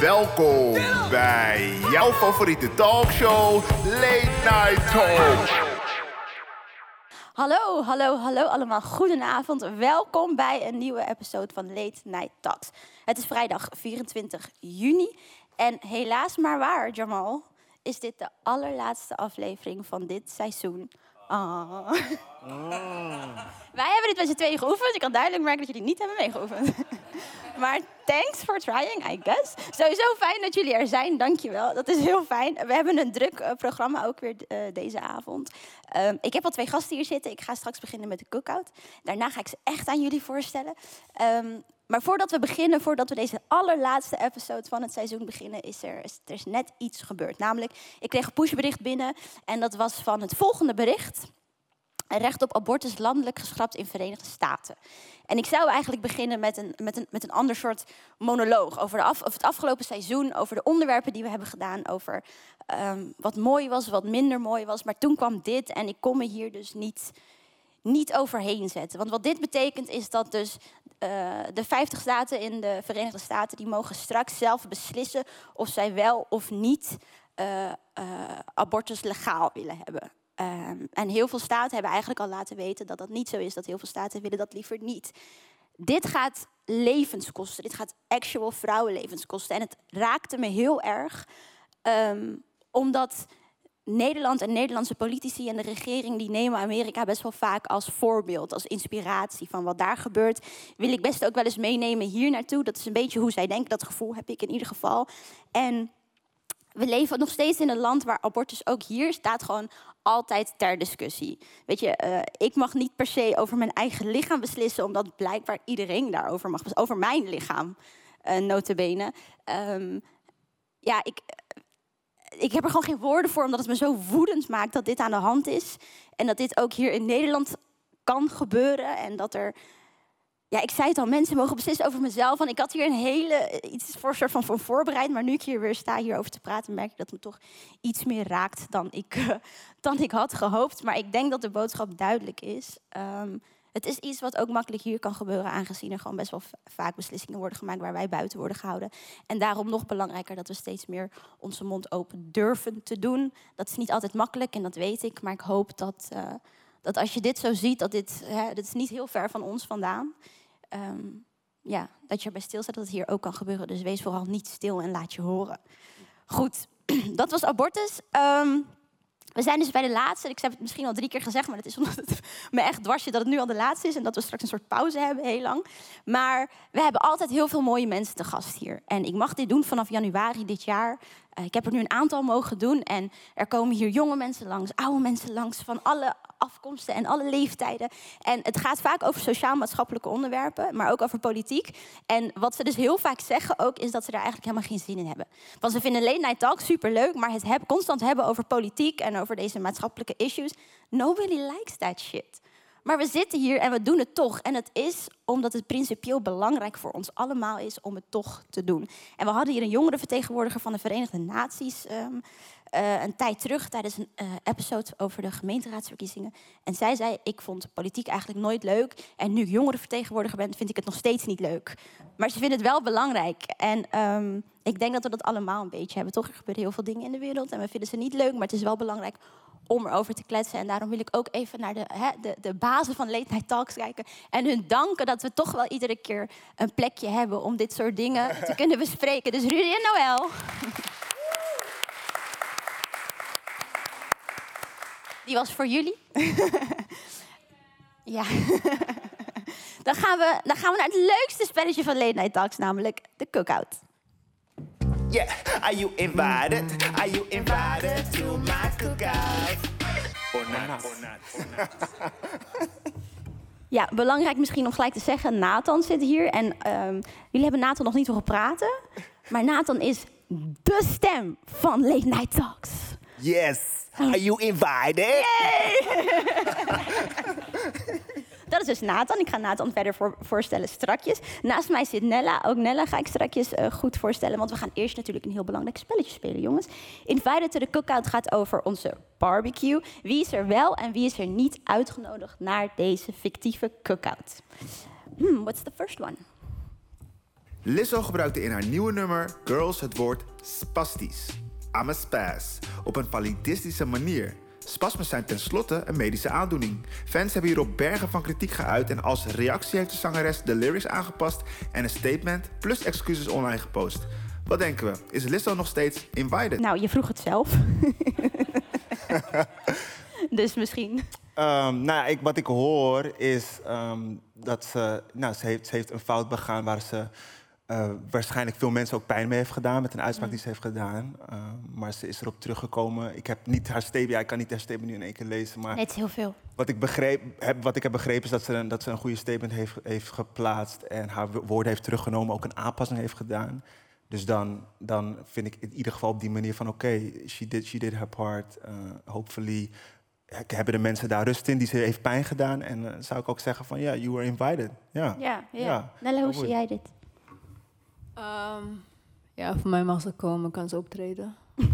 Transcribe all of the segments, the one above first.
Welkom bij jouw favoriete talkshow, Late Night Talk. Hallo, hallo, hallo allemaal. Goedenavond. Welkom bij een nieuwe episode van Late Night Talks. Het is vrijdag 24 juni. En helaas maar waar, Jamal, is dit de allerlaatste aflevering van dit seizoen. Ah. Wij hebben dit met z'n tweeën geoefend. Ik kan duidelijk merken dat jullie niet hebben meegeoefend. Maar thanks for trying, I guess. Sowieso fijn dat jullie er zijn, dankjewel. Dat is heel fijn. We hebben een druk eh, programma ook weer eh, deze avond. Ehm, ik heb al twee gasten hier zitten. Ik ga straks beginnen met de cookout. Daarna ga ik ze echt aan jullie voorstellen. Ehm, maar voordat we beginnen, voordat we deze allerlaatste episode van het seizoen beginnen, is er, is, er is net iets gebeurd. Namelijk, ik kreeg een pushbericht binnen en dat was van het volgende bericht. Recht op abortus landelijk geschrapt in Verenigde Staten. En ik zou eigenlijk beginnen met een, met een, met een ander soort monoloog over, de af, over het afgelopen seizoen, over de onderwerpen die we hebben gedaan, over ehm, wat mooi was, wat minder mooi was. Maar toen kwam dit en ik kon me hier dus niet, niet overheen zetten. Want wat dit betekent is dat dus uh, de 50 staten in de Verenigde Staten, die mogen straks zelf beslissen of zij wel of niet uh, uh, abortus legaal willen hebben. Um, en heel veel staten hebben eigenlijk al laten weten dat dat niet zo is. Dat heel veel staten willen dat liever niet. Dit gaat levens kosten. Dit gaat actual vrouwenlevens kosten. En het raakte me heel erg. Um, omdat Nederland en Nederlandse politici en de regering... die nemen Amerika best wel vaak als voorbeeld. Als inspiratie van wat daar gebeurt. Wil ik best ook wel eens meenemen hier naartoe. Dat is een beetje hoe zij denken. Dat gevoel heb ik in ieder geval. En we leven nog steeds in een land waar abortus ook hier staat gewoon altijd ter discussie. Weet je, uh, ik mag niet per se over mijn eigen lichaam beslissen, omdat blijkbaar iedereen daarover mag. Over mijn lichaam, uh, notabene. Um, ja, ik, ik heb er gewoon geen woorden voor, omdat het me zo woedend maakt dat dit aan de hand is. En dat dit ook hier in Nederland kan gebeuren. En dat er ja, ik zei het al, mensen mogen beslissen over mezelf. Want ik had hier een hele, iets voor soort van voor voorbereid. Maar nu ik hier weer sta hierover te praten, merk ik dat het me toch iets meer raakt dan ik, dan ik had gehoopt. Maar ik denk dat de boodschap duidelijk is. Um, het is iets wat ook makkelijk hier kan gebeuren, aangezien er gewoon best wel vaak beslissingen worden gemaakt waar wij buiten worden gehouden. En daarom nog belangrijker dat we steeds meer onze mond open durven te doen. Dat is niet altijd makkelijk en dat weet ik, maar ik hoop dat, uh, dat als je dit zo ziet, dat dit, hè, is niet heel ver van ons vandaan um, ja, dat je erbij stilstaat dat het hier ook kan gebeuren. Dus wees vooral niet stil en laat je horen. Goed, dat was abortus. Um, we zijn dus bij de laatste. Ik heb het misschien al drie keer gezegd, maar het is omdat het me echt dwars zit dat het nu al de laatste is en dat we straks een soort pauze hebben, heel lang. Maar we hebben altijd heel veel mooie mensen te gast hier. En ik mag dit doen vanaf januari dit jaar. Uh, ik heb er nu een aantal mogen doen en er komen hier jonge mensen langs, oude mensen langs, van alle afkomsten en alle leeftijden. En het gaat vaak over sociaal-maatschappelijke onderwerpen, maar ook over politiek. En wat ze dus heel vaak zeggen ook, is dat ze daar eigenlijk helemaal geen zin in hebben. Want ze vinden late night talk superleuk, maar het constant hebben over politiek en over deze maatschappelijke issues, nobody likes that shit. Maar we zitten hier en we doen het toch. En het is omdat het principieel belangrijk voor ons allemaal is om het toch te doen. En we hadden hier een jongerenvertegenwoordiger van de Verenigde Naties um, uh, een tijd terug tijdens een uh, episode over de gemeenteraadsverkiezingen. En zij zei: Ik vond politiek eigenlijk nooit leuk. En nu ik jongerenvertegenwoordiger ben, vind ik het nog steeds niet leuk. Maar ze vinden het wel belangrijk. En um, ik denk dat we dat allemaal een beetje hebben. Toch, er gebeuren heel veel dingen in de wereld en we vinden ze niet leuk. Maar het is wel belangrijk om erover te kletsen. En daarom wil ik ook even naar de, hè, de, de basis van Late Night Talks kijken. En hun danken dat we toch wel iedere keer een plekje hebben om dit soort dingen te kunnen bespreken. Dus Rudy en Noël. Die was voor jullie. ja. dan, gaan we, dan gaan we naar het leukste spelletje van Late Night Talks, namelijk de cookout. Yeah, are you invited? Are you invited to my cookout? Or not, or not, or not. Ja, belangrijk misschien om gelijk te zeggen, Nathan zit hier. En um, jullie hebben Nathan nog niet horen praten. Maar Nathan is de stem van Late Night Talks. Yes, are you invited? Dat is dus Nathan. Ik ga Nathan verder voor, voorstellen strakjes. Naast mij zit Nella. Ook Nella ga ik strakjes uh, goed voorstellen. Want we gaan eerst natuurlijk een heel belangrijk spelletje spelen, jongens. Invited to the Cookout gaat over onze barbecue. Wie is er wel en wie is er niet uitgenodigd naar deze fictieve cookout? Hmm, what's the first one? Lizzo gebruikte in haar nieuwe nummer Girls het woord spastisch. I'm a spaz. Op een validistische manier. Spasmes zijn tenslotte een medische aandoening. Fans hebben hierop bergen van kritiek geuit en als reactie heeft de zangeres de lyrics aangepast en een statement plus excuses online gepost. Wat denken we? Is Lizzo nog steeds invited? Nou, je vroeg het zelf. dus misschien. Ehm, nou ja, ik, wat ik hoor is ehm, dat ze, nou, ze, heeft, ze heeft een fout begaan waar ze eh, waarschijnlijk veel mensen ook pijn mee heeft gedaan met een uitspraak die ze heeft gedaan. Ehm, maar ze is erop teruggekomen. Ik heb niet haar statement, ja, ik kan niet haar statement nu in één keer lezen, maar Nee, het is heel veel. wat ik, begreep, heb, wat ik heb begrepen is dat ze, een- dat ze een goede statement heeft, heeft geplaatst en haar wo- woorden heeft teruggenomen, ook een aanpassing heeft gedaan. Dus dan, dan vind ik in ieder geval op die manier van oké, she, did, she did her part. Uh, hopefully he- hebben de mensen daar rust in die ze heeft pijn gedaan. En eh, zou ik ook zeggen van ja, you were invited. Ja. Ja, ja. Nelle, hoe zie jij dit? Ehm, ja, voor mij mag ze komen, kan ze optreden.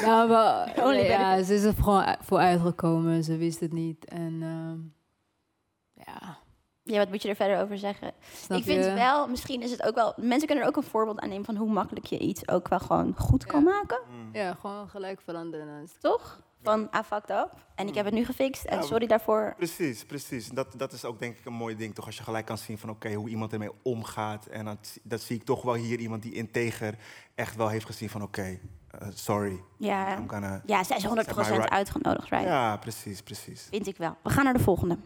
ja, maar nee, ja, ze is er gewoon voor uitgekomen, ze wist het niet. En ehm, ja, Ja, wat moet je er verder over zeggen? snap ik vind je? wel, misschien is het ook wel... Mensen kunnen er ook een voorbeeld aan nemen van hoe makkelijk je iets ook wel gewoon goed kan Ja. maken. Ja, gewoon gelijk veranderen. Toch? Van, I fucked up. En ik heb het nu gefixt. En sorry daarvoor. Precies, precies. Dat, dat is ook denk ik een mooi ding, toch? Als je gelijk kan zien van oké, hoe iemand ermee omgaat. En dat, dat zie ik toch wel hier iemand die integer echt wel heeft gezien van oké, eh, sorry. Ja, I'm gonna... ja zij is 100% Set my right- uitgenodigd, right? Ja, precies, precies. Vind ik wel. We gaan naar de volgende.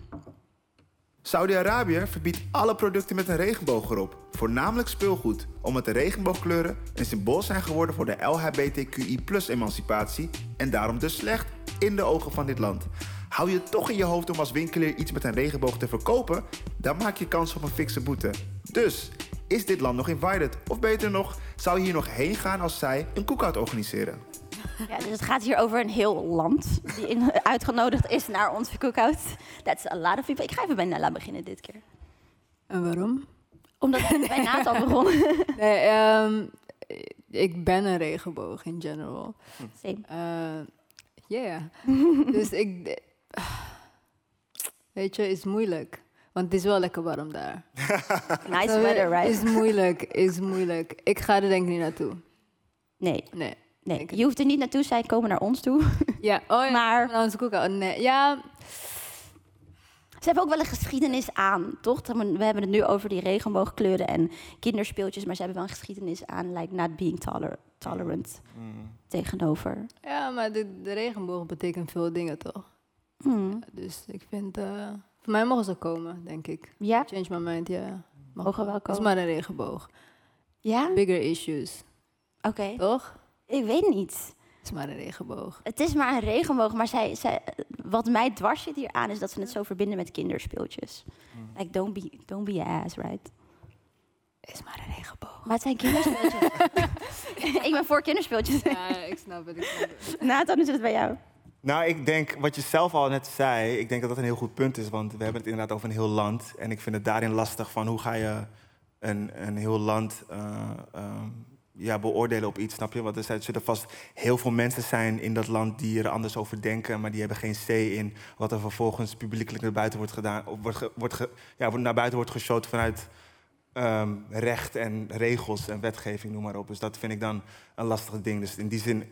Saudi-Arabië verbiedt alle producten met een regenboog erop, voornamelijk speelgoed, omdat de regenboogkleuren een symbool zijn geworden voor de LHBTQI-emancipatie en daarom dus slecht in de ogen van dit land. Hou je toch in je hoofd om als winkelier iets met een regenboog te verkopen, dan maak je kans op een fikse boete. Dus, is dit land nog invited? Of beter nog, zou je hier nog heen gaan als zij een cookout organiseren? Ja, dus het gaat hier over een heel land die in- uitgenodigd is naar onze cookout. That's a lot of people. Ik ga even bij Nella beginnen dit keer. En waarom? Omdat ik bij Nathan begon. Nee, ehm, ik ben een regenboog in general. Same. Eh yeah. dus ik... Weet je, is moeilijk. Want het is wel lekker warm daar. Nice weather, right? Is moeilijk, is moeilijk. Ik ga er denk ik niet naartoe. Nee, Nee. Nee. Ik- je hoeft er niet naartoe. Zij komen naar ons toe. Ja, oh ja. Maar- Maar... Onze koek. Nee, ja. Ze hebben ook wel een geschiedenis aan, toch? We hebben het nu over die regenboogkleuren en kinderspeeltjes, maar ze hebben wel een geschiedenis aan, like not being toler- tolerant tegenover. Ja, maar de, de regenboog betekent veel dingen, toch? Hmm. Dus ik vind... eh, voor mij mogen ze komen, denk ik. Ja, Change my mind, ja. Mogen wel Het is komen. maar een regenboog. ja? Bigger issues, Oké. toch? Ik weet niet. Het is maar een regenboog. Het is maar een regenboog, maar zij, zij, wat mij dwars zit hier aan is dat ze het zo verbinden met kinderspeeltjes. Like, don't be, don't be a ass, right? Het is maar een regenboog. Maar het zijn kinderspeeltjes. ik ben voor kinderspeeltjes. Ja, ik snap het, ik snap het. Nathan, hoe zit het bij jou? Nou, ik denk wat je zelf al net zei, ik denk dat dat een heel goed punt is. Want we hebben het inderdaad over een heel land. En ik vind het daarin lastig van hoe ga je een, een heel land eh, ehm, ja, beoordelen op iets, snap je? Want er zullen vast heel veel mensen zijn in dat land die er anders over denken, maar die hebben geen C in wat er vervolgens publiekelijk naar buiten wordt gedaan, wordt, ge- wordt ge- ja, naar buiten wordt geshowd vanuit ehm, recht en regels en wetgeving, noem maar op. Dus dat vind ik dan een lastig ding. Dus in die zin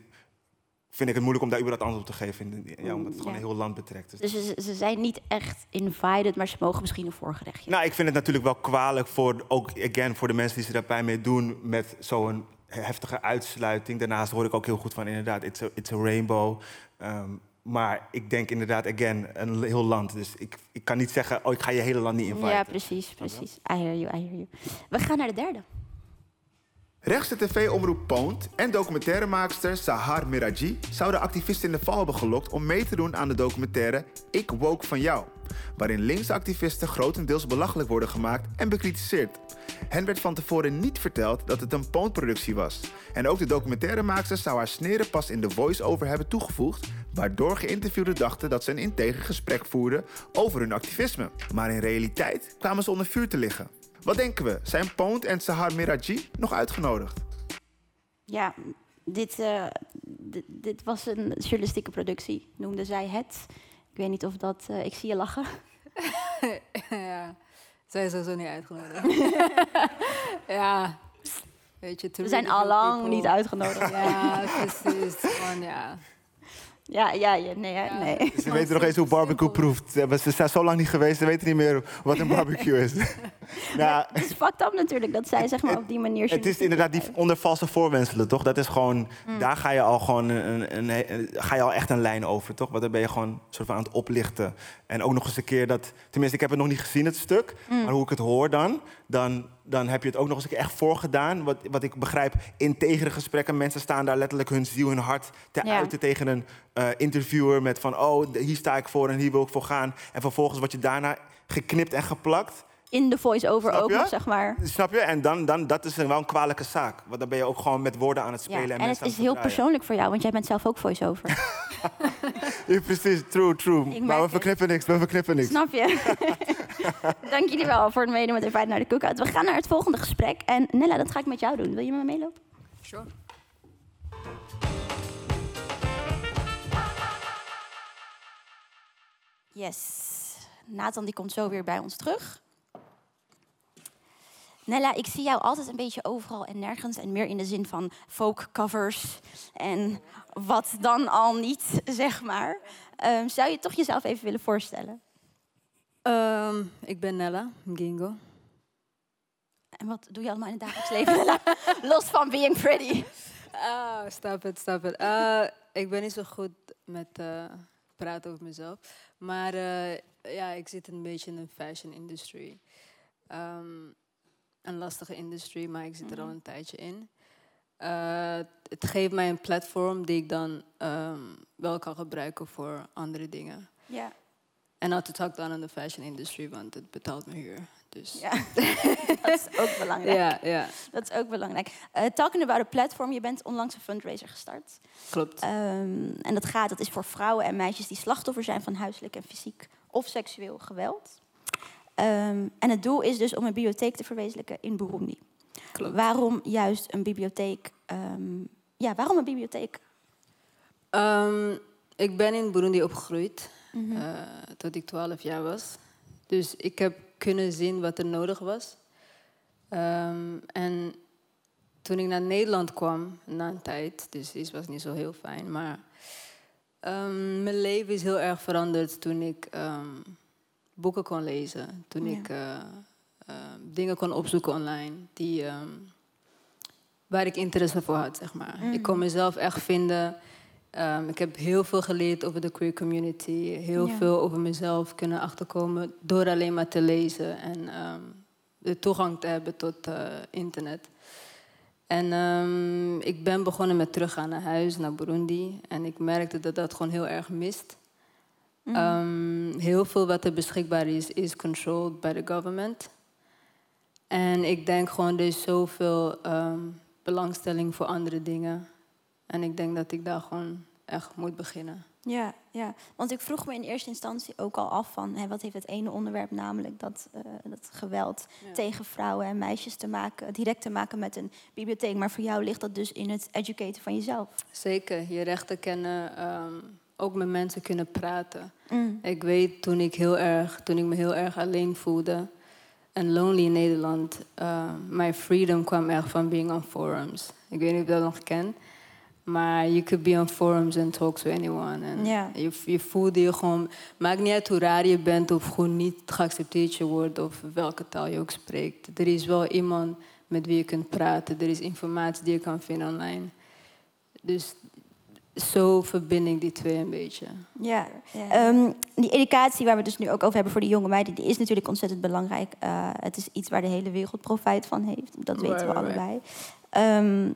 vind ik het moeilijk om daar überhaupt antwoord op te geven. In, ja, omdat het gewoon een heel land betrekt. Dus Dus ze, ze zijn niet echt invited, maar ze mogen misschien een voorgerechtje. Nou, ik vind het natuurlijk wel kwalijk voor, ook again, voor de mensen die zich daar pijn mee doen met zo'n heftige uitsluiting. Daarnaast hoor ik ook heel goed van inderdaad, it's a, it's a rainbow. Ehm, maar ik denk inderdaad, again, een heel land. Dus ik, ik kan niet zeggen, oh, ik ga je hele land niet inviten. Ja, precies, precies. I hear you, I hear you. We gaan naar de derde. Rechtse tv-omroep Poont en documentairemaakster Sahar Miraji zouden activisten in de val hebben gelokt om mee te doen aan de documentaire Ik Woke van Jou, waarin linkse activisten grotendeels belachelijk worden gemaakt en bekritiseerd. Hen werd van tevoren niet verteld dat het een Poont-productie was. En ook de documentairemaakster zou haar sneren pas in de voice-over hebben toegevoegd, waardoor geïnterviewden dachten dat ze een integer gesprek voerden over hun activisme. Maar in realiteit kwamen ze onder vuur te liggen. Wat denken we? Zijn Poont en Sahar Miraji nog uitgenodigd? Ja, dit, eh, dit, was een journalistieke productie, noemde zij het. Ik weet niet of dat... eh, ik zie je lachen. ja. Zij is sowieso niet uitgenodigd. ja, weet je. We zijn allang people. niet uitgenodigd. Ja, precies. Gewoon, ja. Ja, ja, ja, nee? Ja. nee. Ze weten nog eens hoe barbecue proeft. Ze, zijn zo lang niet geweest, ze weten niet meer wat een barbecue is. nou, Het is fucked up natuurlijk dat zij zeg maar op die manier... het is inderdaad die onder valse voorwenselen, toch? Dat is gewoon, Mm. daar ga je al gewoon een, een, een- ga je al echt een lijn over, toch? Want dan ben je gewoon soort van aan het oplichten. En ook nog eens een keer dat, tenminste, ik heb het nog niet gezien, het stuk, Mm. maar hoe ik het hoor dan, dan, dan heb je het ook nog eens een keer echt voorgedaan. Wat, wat ik begrijp, integere gesprekken, mensen staan daar letterlijk hun ziel, hun hart te Ja. uiten tegen een eh, interviewer met van, oh, hier sta ik voor en hier wil ik voor gaan. En vervolgens word je daarna geknipt en geplakt. In de voice-over ook nog, zeg maar. Snap je? En dan, dan, dat is een- wel een kwalijke zaak. Want dan ben je ook gewoon met woorden aan het Ja. spelen. En en het is heel persoonlijk voor jou, want jij bent zelf ook voice-over. Ja, precies, true, true. Maar we verknippen niks, we verknippen niks. Snap je? Dank jullie wel voor het meedoen met Invite naar de Cookout. We gaan naar het volgende gesprek. En Nella, dat ga ik met jou doen. Wil je met me meelopen? Sure. Yes. Nathan die komt zo weer bij ons terug. Nella, ik zie jou altijd een beetje overal en nergens. En meer in de zin van folk covers. En wat dan al niet, zeg maar. Ehm, zou je toch jezelf even willen voorstellen? Ehm, ik ben Nella Gingo. En wat doe je allemaal in het dagelijks leven, Nella? Los van being pretty. Ah, stop het, stop het. Eh, ik ben niet zo goed met eh, praten over mezelf. Maar eh, ja, ik zit een beetje in de fashion industry. Ehm, een lastige industrie, maar ik zit er al een tijdje in. Eh, het geeft mij een platform die ik dan ehm, wel kan gebruiken voor andere dingen. Ja. En not to talk down on the fashion industry, want het betaalt me huur. Dus ja. dat is ook belangrijk. ja, ja Dat is ook belangrijk. Eh, talking about a platform, je bent onlangs een fundraiser gestart. klopt. Ehm, en dat gaat, dat is voor vrouwen en meisjes die slachtoffer zijn van huiselijk en fysiek of seksueel geweld. Ehm, en het doel is dus om een bibliotheek te verwezenlijken in Burundi. klopt. Waarom juist een bibliotheek? ehm, ja, waarom een bibliotheek? Ehm, ik ben in Burundi opgegroeid eh, tot ik 12 jaar was. Dus ik heb kunnen zien wat er nodig was. En toen ik naar Nederland kwam, na een tijd, dus het was niet zo heel fijn, maar mijn leven is heel erg veranderd toen ik boeken kon lezen. Toen Ja. ik eh, ehm, dingen kon opzoeken online die, ehm, waar ik interesse voor had, zeg maar. Ik kon mezelf echt vinden. Ehm, ik heb heel veel geleerd over de queer community. Heel Ja. veel over mezelf kunnen achterkomen door alleen maar te lezen en ehm, de toegang te hebben tot eh, internet. En ik ben begonnen met teruggaan naar huis, naar Burundi. En ik merkte dat dat gewoon heel erg mist. Ehm, heel veel wat er beschikbaar is, is controlled by the government. En ik denk gewoon, er is zoveel ehm, belangstelling voor andere dingen. En ik denk dat ik daar gewoon echt moet beginnen. Ja, ja, want ik vroeg me in eerste instantie ook al af van... Hè, wat heeft het ene onderwerp namelijk dat, eh, dat geweld Ja. tegen vrouwen en meisjes te maken... direct te maken met een bibliotheek. Maar voor jou ligt dat dus in het educaten van jezelf. Zeker, je rechten kennen, ehm, ook met mensen kunnen praten. Mm. Ik weet toen ik, heel erg, toen ik me heel erg alleen voelde en lonely in Nederland, ehm, mijn freedom kwam echt van being on forums. Ik weet niet of je dat nog kent, maar you could be on forums and talk to anyone. En Ja. je, je voelde je gewoon, maakt niet uit hoe raar je bent of gewoon niet geaccepteerd je wordt of welke taal je ook spreekt. Er is wel iemand met wie je kunt praten, er is informatie die je kan vinden online. Dus zo verbind ik die twee een beetje. Ja, Ehm, die educatie waar we het dus nu ook over hebben voor de jonge meiden, die is natuurlijk ontzettend belangrijk. Eh, het is iets waar de hele wereld profijt van heeft. Dat weten we allebei. Ehm,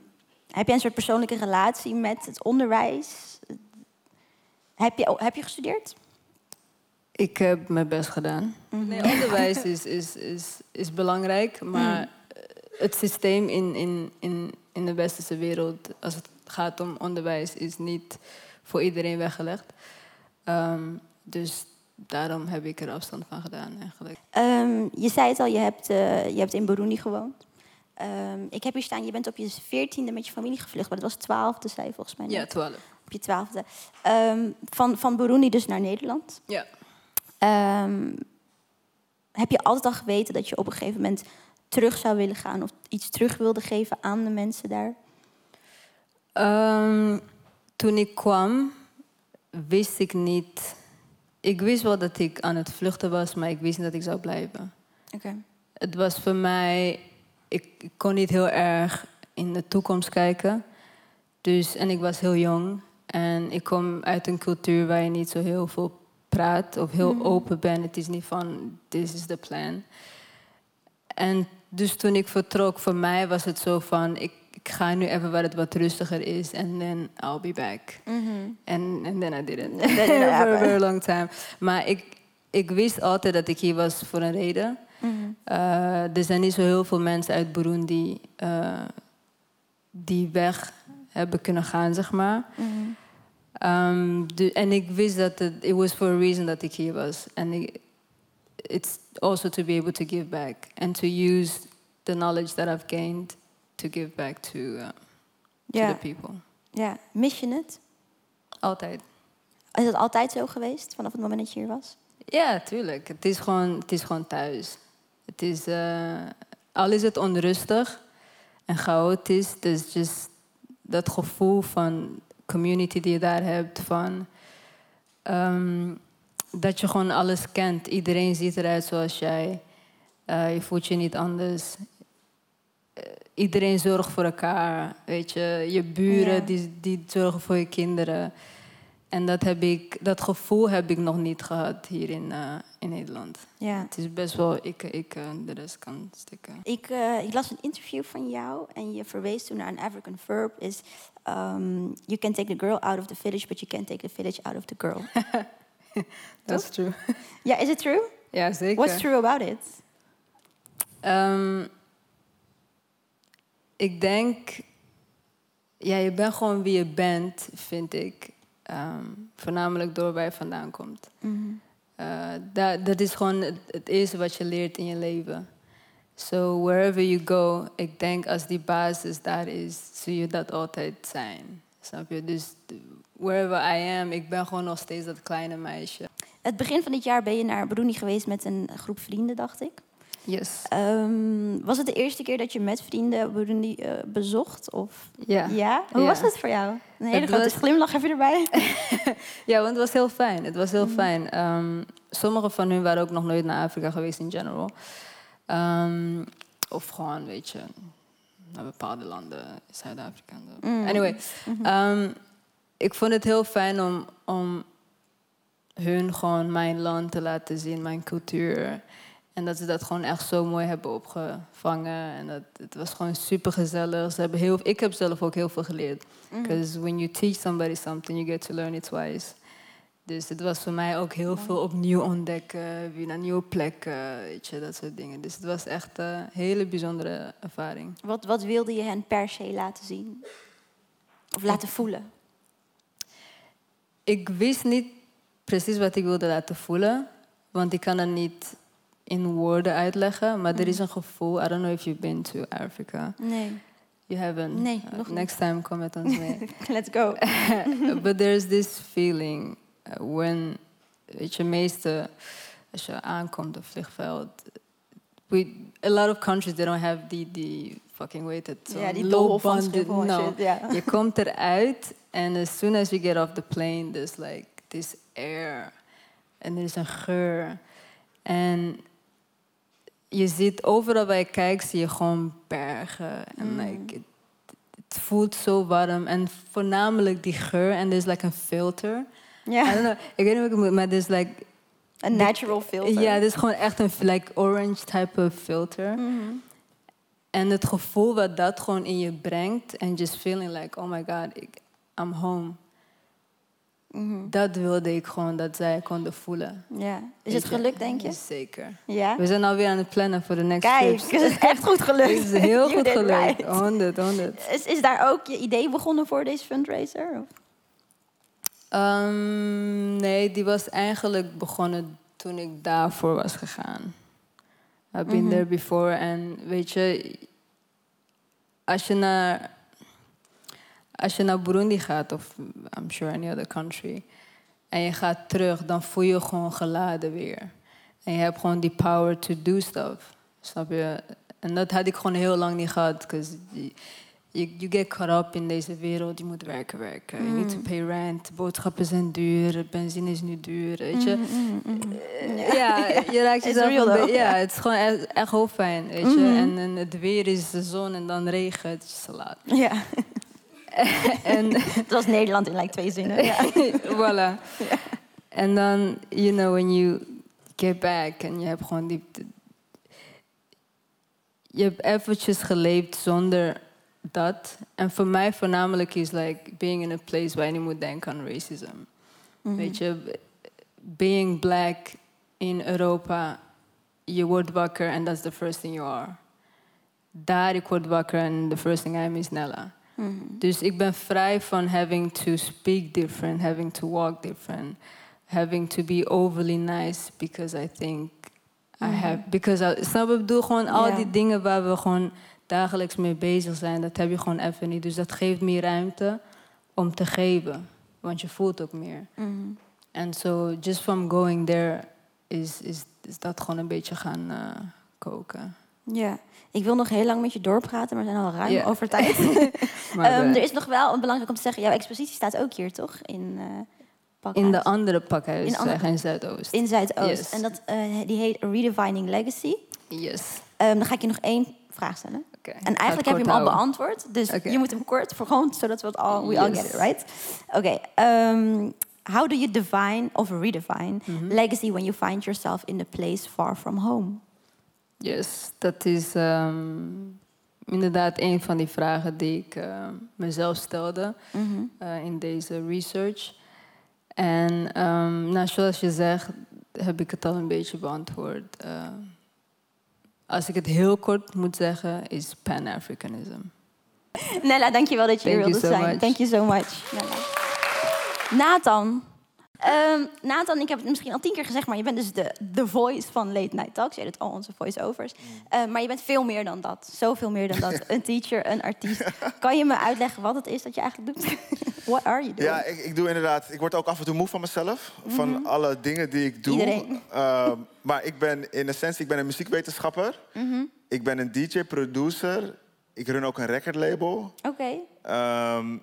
heb jij een soort persoonlijke relatie met het onderwijs? Heb je, heb je gestudeerd? Ik heb mijn best gedaan. Nee, onderwijs is, is, is, is belangrijk, maar eh, het systeem in, in, in, in de westerse wereld, als het gaat om onderwijs, is niet voor iedereen weggelegd. Ehm, dus daarom heb ik er afstand van gedaan eigenlijk. Ehm, je zei het al, je hebt, eh, je hebt in Burundi gewoond. Ehm, ik heb hier staan, je bent op je veertiende met je familie gevlucht, maar dat was twaalfde, zei je volgens mij. net. Ja, twaalf. Op je twaalfde. Van, van Burundi dus naar Nederland. Ja. Heb je altijd al geweten dat je op een gegeven moment terug zou willen gaan of iets terug wilde geven aan de mensen daar? Ehm, toen ik kwam, wist ik niet. Ik wist wel dat ik aan het vluchten was, maar ik wist niet dat ik zou blijven. Oké. Het was voor mij. Ik, ik kon niet heel erg in de toekomst kijken. Dus, en ik was heel jong. En ik kom uit een cultuur waar je niet zo heel veel praat of heel open bent. Het is niet van, this is the plan. En dus toen ik vertrok, voor mij was het zo van, ik, ik ga nu even waar het wat rustiger is en then I'll be back. En and then I didn't. didn't For a very long time. Maar ik, ik wist altijd dat ik hier was voor een reden. Eh, er zijn niet zo heel veel mensen uit Burundi eh, die weg hebben kunnen gaan, zeg maar. Ehm, de- en ik wist dat het it was for a reason dat ik hier was. En it's also to be able to give back and to use the knowledge that I've gained to give back to, uh, to the people. Ja, mis je het? Altijd. Is dat altijd zo geweest, vanaf het moment dat je hier was? Ja, tuurlijk. Het is gewoon, het is gewoon thuis. Het is, eh, al is het onrustig en chaotisch, dus just dat gevoel van community die je daar hebt, van ehm, dat je gewoon alles kent. Iedereen ziet eruit zoals jij. Eh, je voelt je niet anders. Eh, iedereen zorgt voor elkaar, weet je. Je buren Ja. die, die zorgen voor je kinderen. En dat, heb ik, dat gevoel heb ik nog niet gehad hier in, eh, in Nederland. Ja. Het is best wel ik, ik en de rest kan stikken. Ik, eh, ik las een interview van jou en je verwees toen naar een African verb is um, you can take the girl out of the village, but you can't take the village out of the girl. That's true. ja, is it true? Ja, zeker. What's true about it? Ehm, ik denk, ja, je bent gewoon wie je bent, vind ik. Ehm, voornamelijk door waar je vandaan komt. Eh, dat, dat is gewoon het, het eerste wat je leert in je leven. So wherever you go, ik denk als die basis daar is, zul je dat altijd zijn. Snap je? Dus wherever I am, ik ben gewoon nog steeds dat kleine meisje. Het begin van dit jaar ben je naar Burundi geweest met een groep vrienden, dacht ik. Yes. Ehm, was het de eerste keer dat je met vrienden Burundi eh, bezocht? Of? Ja. Ja? Hoe Ja. was het voor jou? Een hele Het grote was- glimlach je erbij. Ja, want het was heel fijn. Het was heel fijn. Ehm, sommige van hun waren ook nog nooit naar Afrika geweest in general. Ehm, of gewoon, weet je, naar bepaalde landen, Zuid-Afrika. en zo. Anyway, ehm, ik vond het heel fijn om, om hun gewoon mijn land te laten zien, mijn cultuur. En dat ze dat gewoon echt zo mooi hebben opgevangen. En dat, het was gewoon super gezellig. Ze hebben heel, ik heb zelf ook heel veel geleerd. Because when you teach somebody something, you get to learn it twice. Dus het was voor mij ook heel veel opnieuw ontdekken, weer naar nieuwe plekken, weet je, dat soort dingen. Dus het was echt een hele bijzondere ervaring. Wat, wat wilde je hen per se laten zien? Of laten voelen? Ik wist niet precies wat ik wilde laten voelen, want ik kan dat niet in woorden uitleggen, maar er is een gevoel. I don't know if you've been to Africa. Nee. You haven't? Nee, Uh, nog. Next time kom met ons mee. Let's go. But there's this feeling uh, when, weet je, meeste, als je aankomt op vliegveld, we, a lot of countries they don't have die, die fucking, weet het, Ja, die en no. shit, ja. Je komt eruit en as soon as you get off the plane, there's like this air en er is een geur. En je ziet overal waar je kijkt, zie je gewoon bergen. En Mm. like, het, het voelt zo warm. En voornamelijk die geur. En er is like een filter. Ja, ik weet niet hoe ik het moet, maar er is like... een natural filter. Ja, dit is gewoon echt een like orange type of filter. Mhm. En het gevoel wat dat gewoon in je brengt. En just feeling like, oh my god, ik, I'm home. Mhm. Dat wilde ik gewoon dat zij konden voelen. ja. Is het gelukt, denk je? Zeker. Ja. We zijn alweer aan het plannen voor de next Kijk, trips. het is echt goed gelukt. Het is heel goed gelukt. right. 100, 100. Is, is daar ook je idee begonnen voor deze fundraiser? Of? Ehm, nee, die was eigenlijk begonnen toen ik daarvoor was gegaan. I've been there before. En weet je, als je naar, als je naar Burundi gaat, of I'm sure any other country, en je gaat terug, dan voel je je gewoon geladen weer. En je hebt gewoon die power to do stuff. Snap je? En dat had ik gewoon heel lang niet gehad. you, you, get caught up in deze wereld. Je moet werken, werken. You need to pay rent. Boodschappen zijn duur. Benzine is nu duur. Weet je? Eh, Ja, je raakt jezelf real Ja, het is gewoon echt, echt hoofdpijn. Weet je? en, en het weer is de zon en dan regen. Het is te laat. Ja, en het was Nederland in like twee zinnen. Ja. voilà. En dan, you know, when you get back en je hebt gewoon die... Je hebt eventjes geleefd zonder dat. En voor mij voornamelijk is like being in a place waar je niet moet denken aan racism. Weet je, being black in Europa, je wordt wakker en that's the first thing you are. Daar ik word wakker en the first thing I am is Nella. Dus ik ben vrij van having to speak different, having to walk different, having to be overly nice because I think I have. Because I, snap ik bedoel gewoon al die dingen waar we gewoon dagelijks mee bezig zijn, dat heb je gewoon even niet. Dus dat geeft meer ruimte om te geven, want je voelt ook meer. En so just from going there is, is, is dat gewoon een beetje gaan eh, koken. ja, ik wil nog heel lang met je doorpraten, maar we zijn al ruim Ja. over tijd. Maar Ehm, eh, er is nog wel belangrijk om te zeggen, jouw expositie staat ook hier, toch? In, eh Pakhuis. in de andere pakhuis, In andere- in Zuidoost. In Zuidoost. Yes. En dat, eh, die heet Redefining Legacy. Yes. Ehm, dan ga ik je nog één vraag stellen. Oké. En eigenlijk heb je hem al beantwoord. Dus je moet hem kort, voor gewoon zodat we het al, we all get it, right? Oké. ehm, how do you define of redefine Mhm. legacy when you find yourself in a place far from home? Yes, dat is ehm, inderdaad een van die vragen die ik eh, mezelf stelde eh, in deze research. En ehm, nou, zoals je zegt, heb ik het al een beetje beantwoord. Eh, als ik het heel kort moet zeggen, is Pan-Africanism. Nella, dankjewel dat je hier wilde so zijn. much. Thank you so much. Nella. Nathan. Ehm, Nathan, ik heb het misschien al tien keer gezegd, maar je bent dus de, de voice van Late Night Talks. Je doet al onze voice-overs. Mm. Eh, maar je bent veel meer dan dat. Zoveel meer dan dat. een teacher, een artiest. Kan je me uitleggen wat het is dat je eigenlijk doet? What are you doing? Ja, ik, ik doe inderdaad. Ik word ook af en toe moe van mezelf. Van alle dingen die ik doe. Mhm. Ehm, maar ik ben in essentie ik ben een muziekwetenschapper. Mhm. Ik ben een DJ, producer. Ik run ook een recordlabel. Oké. Ehm,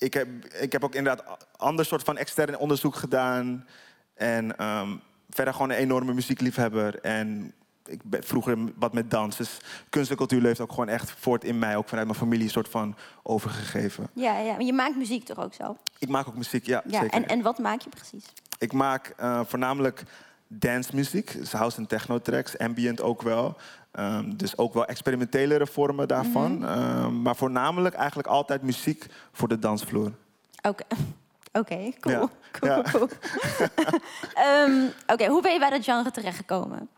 ik, heb, ik heb ook inderdaad ander soort van extern onderzoek gedaan. En ehm, verder gewoon een enorme muziekliefhebber. En ik ben vroeger wat met dans. Dus kunst en cultuur leeft ook gewoon echt voort in mij. Ook vanuit mijn familie een soort van overgegeven. Ja, ja, maar je maakt muziek toch ook zo? Ik maak ook muziek, ja, Ja, zeker. en, en wat maak je precies? Ik maak eh, voornamelijk dancemuziek, dus house en techno tracks, ambient ook wel. Ehm, dus ook wel experimentelere vormen daarvan. Mhm. Ehm, maar voornamelijk eigenlijk altijd muziek voor de dansvloer. Oké. Oké, cool. Ja, cool, ja. cool. Ehm, Oké, hoe ben je bij dat genre terechtgekomen?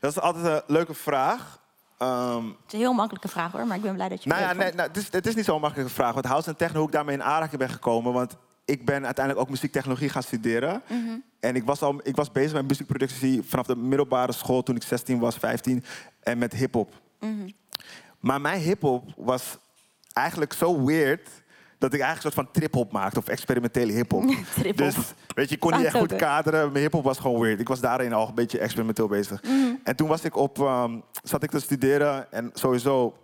Dat is altijd een leuke vraag. Het is een heel makkelijke vraag hoor, maar ik ben blij dat je nou het ja, nee, nou, het, is, het is niet zo'n makkelijke vraag. Want house en techno, hoe ik daarmee in aanraking ben gekomen. Want ik ben uiteindelijk ook muziektechnologie gaan studeren. Mhm. En ik was, al, ik was bezig met muziekproductie vanaf de middelbare school toen ik 16 was, 15. En met hip-hop. Mhm. Maar mijn hip-hop was eigenlijk zo weird. dat ik eigenlijk een soort van trip-hop maakte of experimentele hip-hop. Dus weet je, ik kon niet echt goed kaderen. Mijn hip-hop was gewoon weird. Ik was daarin al een beetje experimenteel bezig. Mhm. En toen was ik op, ehm, zat ik te studeren en sowieso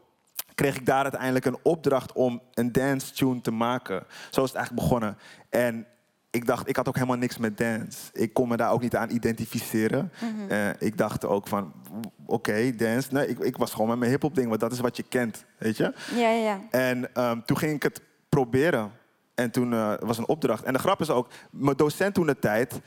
kreeg ik daar uiteindelijk een opdracht om een dance tune te maken. Zo is het eigenlijk begonnen. En ik dacht, ik had ook helemaal niks met dance. Ik kon me daar ook niet aan identificeren. Mhm. Eh, ik dacht ook van, oké, dance. Nee, ik, ik was gewoon met mijn hip-hop ding, want dat is wat je kent, weet je. Ja, ja, ja. En ehm, toen ging ik het proberen. En toen eh, was een opdracht. En de grap is ook, mijn docent toen de tijd...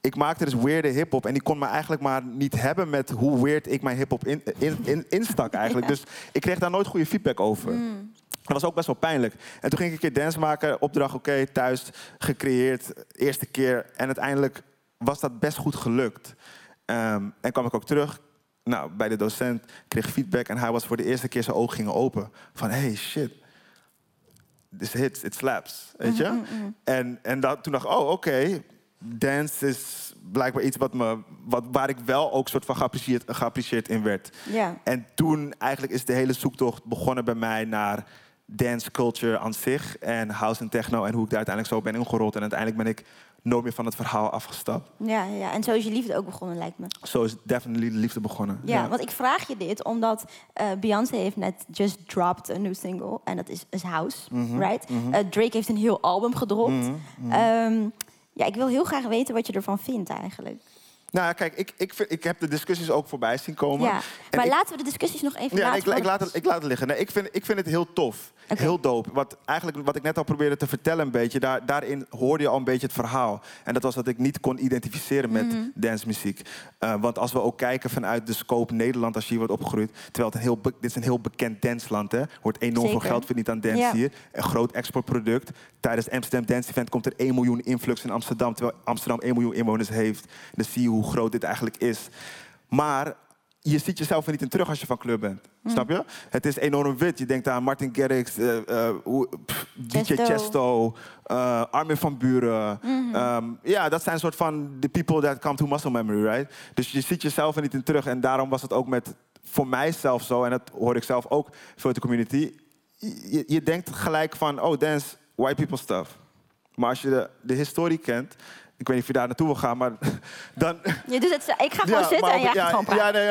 Ik maakte dus weirde hip-hop en die kon me eigenlijk maar niet hebben met hoe weird ik mijn hip-hop in, in, in, instak eigenlijk. Dus ik kreeg daar nooit goede feedback over. Dat was ook best wel pijnlijk. En toen ging ik een keer dance maken, opdracht oké, thuis gecreëerd, eerste keer. En uiteindelijk was dat best goed gelukt. Ehm, en kwam ik ook terug nou, bij de docent, kreeg feedback en hij was voor de eerste keer zijn ogen gingen open. Van hey shit, this hits, it slaps, weet je? En, en dat, toen dacht ik, oh oké, dance is blijkbaar iets wat me, wat, waar ik wel ook soort van geapprecieerd, geapprecieerd in werd. ja. En toen eigenlijk is de hele zoektocht begonnen bij mij naar dance culture aan zich en house en techno en hoe ik daar uiteindelijk zo ben ingerold. En uiteindelijk ben ik nooit meer van het verhaal afgestapt. Ja, ja, en zo is je liefde ook begonnen, lijkt me. Zo is definitely de liefde begonnen. Ja, want ik vraag je dit omdat eh, Beyoncé heeft net just dropped een nieuw single. En dat is, is House, Mhm, right? mhm. Eh, Drake heeft een heel album gedropt. Mhm. Ehm, ja, ik wil heel graag weten wat je ervan vindt eigenlijk. Nou ja, kijk, ik, ik, vind- ik heb de discussies ook voorbij zien komen. Ja, En maar ik- laten we de discussies nog even Ja, laten. ik, ik, laat het, ik laat het liggen. Nee, ik, vind, ik vind het heel tof. Heel dope. Wat, eigenlijk, wat ik net al probeerde te vertellen een beetje, daar, daarin hoorde je al een beetje het verhaal. En dat was dat ik niet kon identificeren met Mhm. dancemuziek. Eh, want als we ook kijken vanuit de scope Nederland, als je hier wordt opgegroeid. Terwijl het een heel, be- dit is een heel bekend dansland. Er wordt enorm Zeker. veel geld verdiend aan dance Ja. hier. Een groot exportproduct. Tijdens Amsterdam Dance Event komt er 1 miljoen influx in Amsterdam. Terwijl Amsterdam 1 miljoen inwoners heeft. Dan zie je hoe groot dit eigenlijk is. Maar je ziet jezelf er niet in terug als je van club bent. Hm. Snap je? Het is enorm wit. Je denkt aan Martin Garrix, eh, eh, hoe- pff, DJ Chesto. Eh, Armin van Buren. Mhm. Ehm, ja, dat zijn soort van de people that come to muscle memory, right? Dus je ziet jezelf er niet in terug. En daarom was het ook met, voor mijzelf zo, en dat hoor ik zelf ook veel uit de community. Je, je denkt gelijk van, oh, dance, white people stuff. Maar als je de, de historie kent, ik weet niet of je daar naartoe wil gaan, maar dan... Je doet het, ik ga gewoon zitten maar en jij op- gaat gewoon praten. ja, nee,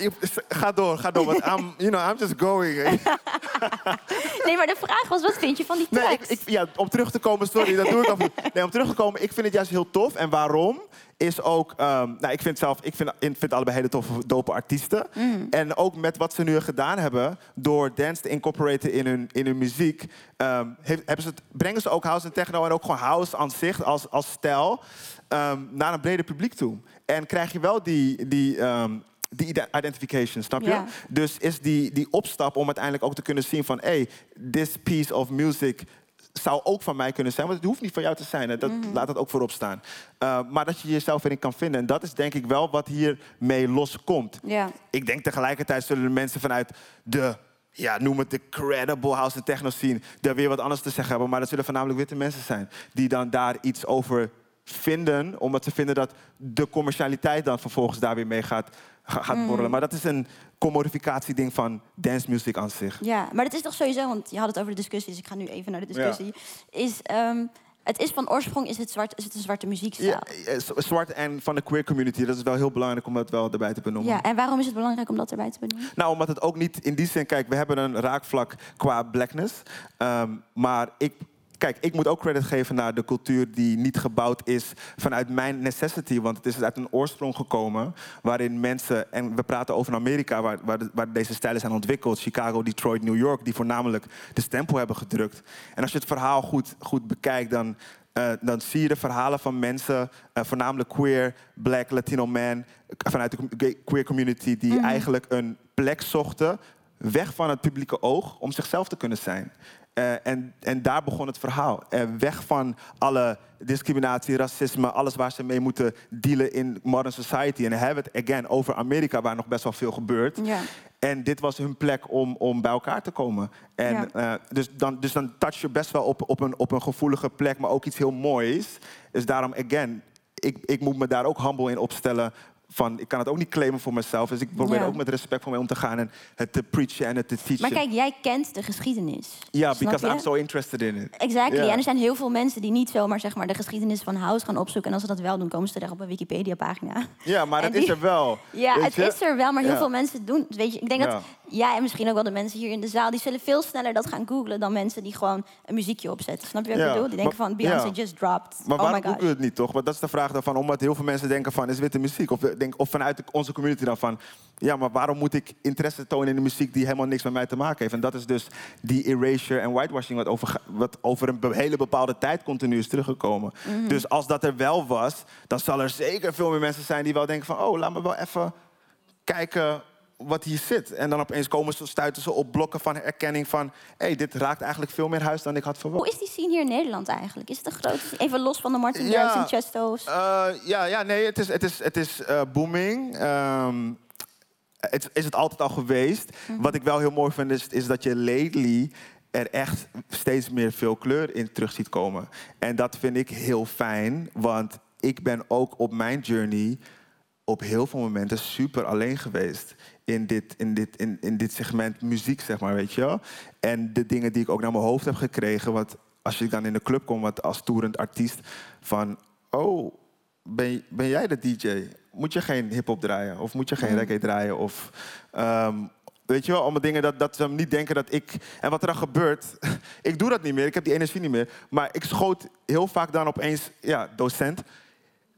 ja, eh, ga door, ga door. Want I'm, you know, I'm just going. Nee, maar de vraag was, wat vind je van die Nee, tracks? ik, ik, ja, om terug te komen, sorry, dat doe ik af. toe. Nee, om terug te komen, ik vind het juist heel tof. En waarom? Is ook, ehm, nou, ik vind zelf, ik vind, ik vind allebei hele toffe, dope artiesten. Mhm. En ook met wat ze nu gedaan hebben, door dance te incorporaten in hun, in hun muziek, ehm, heeft, hebben ze het, brengen ze ook house en techno en ook gewoon house aan zich als, als stijl ehm, naar een breder publiek toe. En krijg je wel die, die, die ide- identification, snap je? Dus is die, die opstap om uiteindelijk ook te kunnen zien van... hey, this piece of music zou ook van mij kunnen zijn. Want het hoeft niet van jou te zijn. Hè. Dat, Laat dat ook voorop staan. Uh, maar dat je jezelf erin kan vinden. En dat is denk ik wel wat hiermee loskomt. Ja. Ik denk tegelijkertijd zullen de mensen vanuit de... Ja, noem het de credible house en techno scene... daar weer wat anders te zeggen hebben. Maar dat zullen voornamelijk witte mensen zijn... die dan daar iets over vinden... omdat ze vinden dat de commercialiteit dan vervolgens daar weer mee gaat, ga- gaat borrelen. Maar dat is een commodificatieding van dance music aan zich. Ja, maar het is toch sowieso, want je had het over de discussie, dus ik ga nu even naar de discussie. Is, ehm, het is van oorsprong is het, zwart, is het een zwarte muziekstijl. Ja, eh, zwart en van de queer community, dat is wel heel belangrijk om dat wel erbij te benoemen. Ja, en waarom is het belangrijk om dat erbij te benoemen? Nou, omdat het ook niet in die zin, kijk, we hebben een raakvlak qua blackness. Ehm, maar ik, kijk, ik moet ook credit geven naar de cultuur die niet gebouwd is vanuit mijn necessity. Want het is uit een oorsprong gekomen waarin mensen, en we praten over Amerika, waar, waar, waar deze stijlen zijn ontwikkeld. Chicago, Detroit, New York, die voornamelijk de stempel hebben gedrukt. En als je het verhaal goed, goed bekijkt, dan. eh, dan zie je de verhalen van mensen, eh, voornamelijk queer, black, Latino man, vanuit de queer community, die eigenlijk een plek zochten, weg van het publieke oog, om zichzelf te kunnen zijn. Eh, en, en daar begon het verhaal. Eh, weg van alle discriminatie, racisme, alles waar ze mee moeten dealen in modern society. En hebben het again over Amerika, waar nog best wel veel gebeurt. Ja. En dit was hun plek om, om bij elkaar te komen. En, Ja. eh, dus, dan, dus dan touch je best wel op, op, een, op een gevoelige plek, maar ook iets heel moois. Dus daarom, again, ik, ik moet me daar ook humble in opstellen. Van, ik kan het ook niet claimen voor mezelf. Dus ik probeer Ja. ook met respect voor mij om te gaan en het te preachen en het te teachen. Maar kijk, jij kent de geschiedenis. ja, because je? I'm so interested in it. Exactly. En er zijn heel veel mensen die niet zomaar zeg maar, de geschiedenis van House gaan opzoeken. En als ze dat wel doen, komen ze terecht op een Wikipedia-pagina. Ja, maar En dat is er wel. Ja, het je? is er wel, maar heel veel mensen doen. Weet je, ik denk dat jij en misschien ook wel de mensen hier in de zaal, die zullen veel sneller dat gaan googlen dan mensen die gewoon een muziekje opzetten. Snap je wat ik Ja, bedoel? Die denken van Beyoncé ja. just dropped. Maar oh waarom we het niet, toch? Want dat is de vraag daarvan. Omdat heel veel mensen denken van, is witte muziek? Of, denk, of vanuit de- onze community dan van... Ja, maar waarom moet ik interesse tonen in de muziek die helemaal niks met mij te maken heeft? En dat is dus die erasure en whitewashing wat over, wat over een hele bepaalde tijd continu is teruggekomen. Mhm. Dus als dat er wel was, dan zal er zeker veel meer mensen zijn die wel denken van... Oh, laat me wel even kijken wat hier zit. En dan opeens komen ze, stuiten ze op blokken van erkenning van... Hé, hey, dit raakt eigenlijk veel meer huis dan ik had verwacht. Hoe is die scene hier in Nederland eigenlijk? Is het een scene? Even los van de Martin Ja. En Chesto's. Eh, ja, ja, nee, het is, het is, het is eh, booming. Ehm, het is het altijd al geweest. Wat ik wel heel mooi vind, is, is dat je lately er echt steeds meer veel kleur in terug ziet komen. En dat vind ik heel fijn, want ik ben ook op mijn journey op heel veel momenten super alleen geweest. In dit, in, dit, in, in dit segment muziek, zeg maar, weet je wel. En de dingen die ik ook naar mijn hoofd heb gekregen, wat als je dan in de club komt wat als toerend artiest, van, oh, ben, ben jij de DJ? Moet je geen hip-hop draaien? Of moet je geen reggae draaien? Of, ehm, weet je wel, allemaal dingen dat, dat ze niet denken dat ik. En wat er dan gebeurt, ik doe dat niet meer, ik heb die energie niet meer. Maar ik schoot heel vaak dan opeens, ja, docent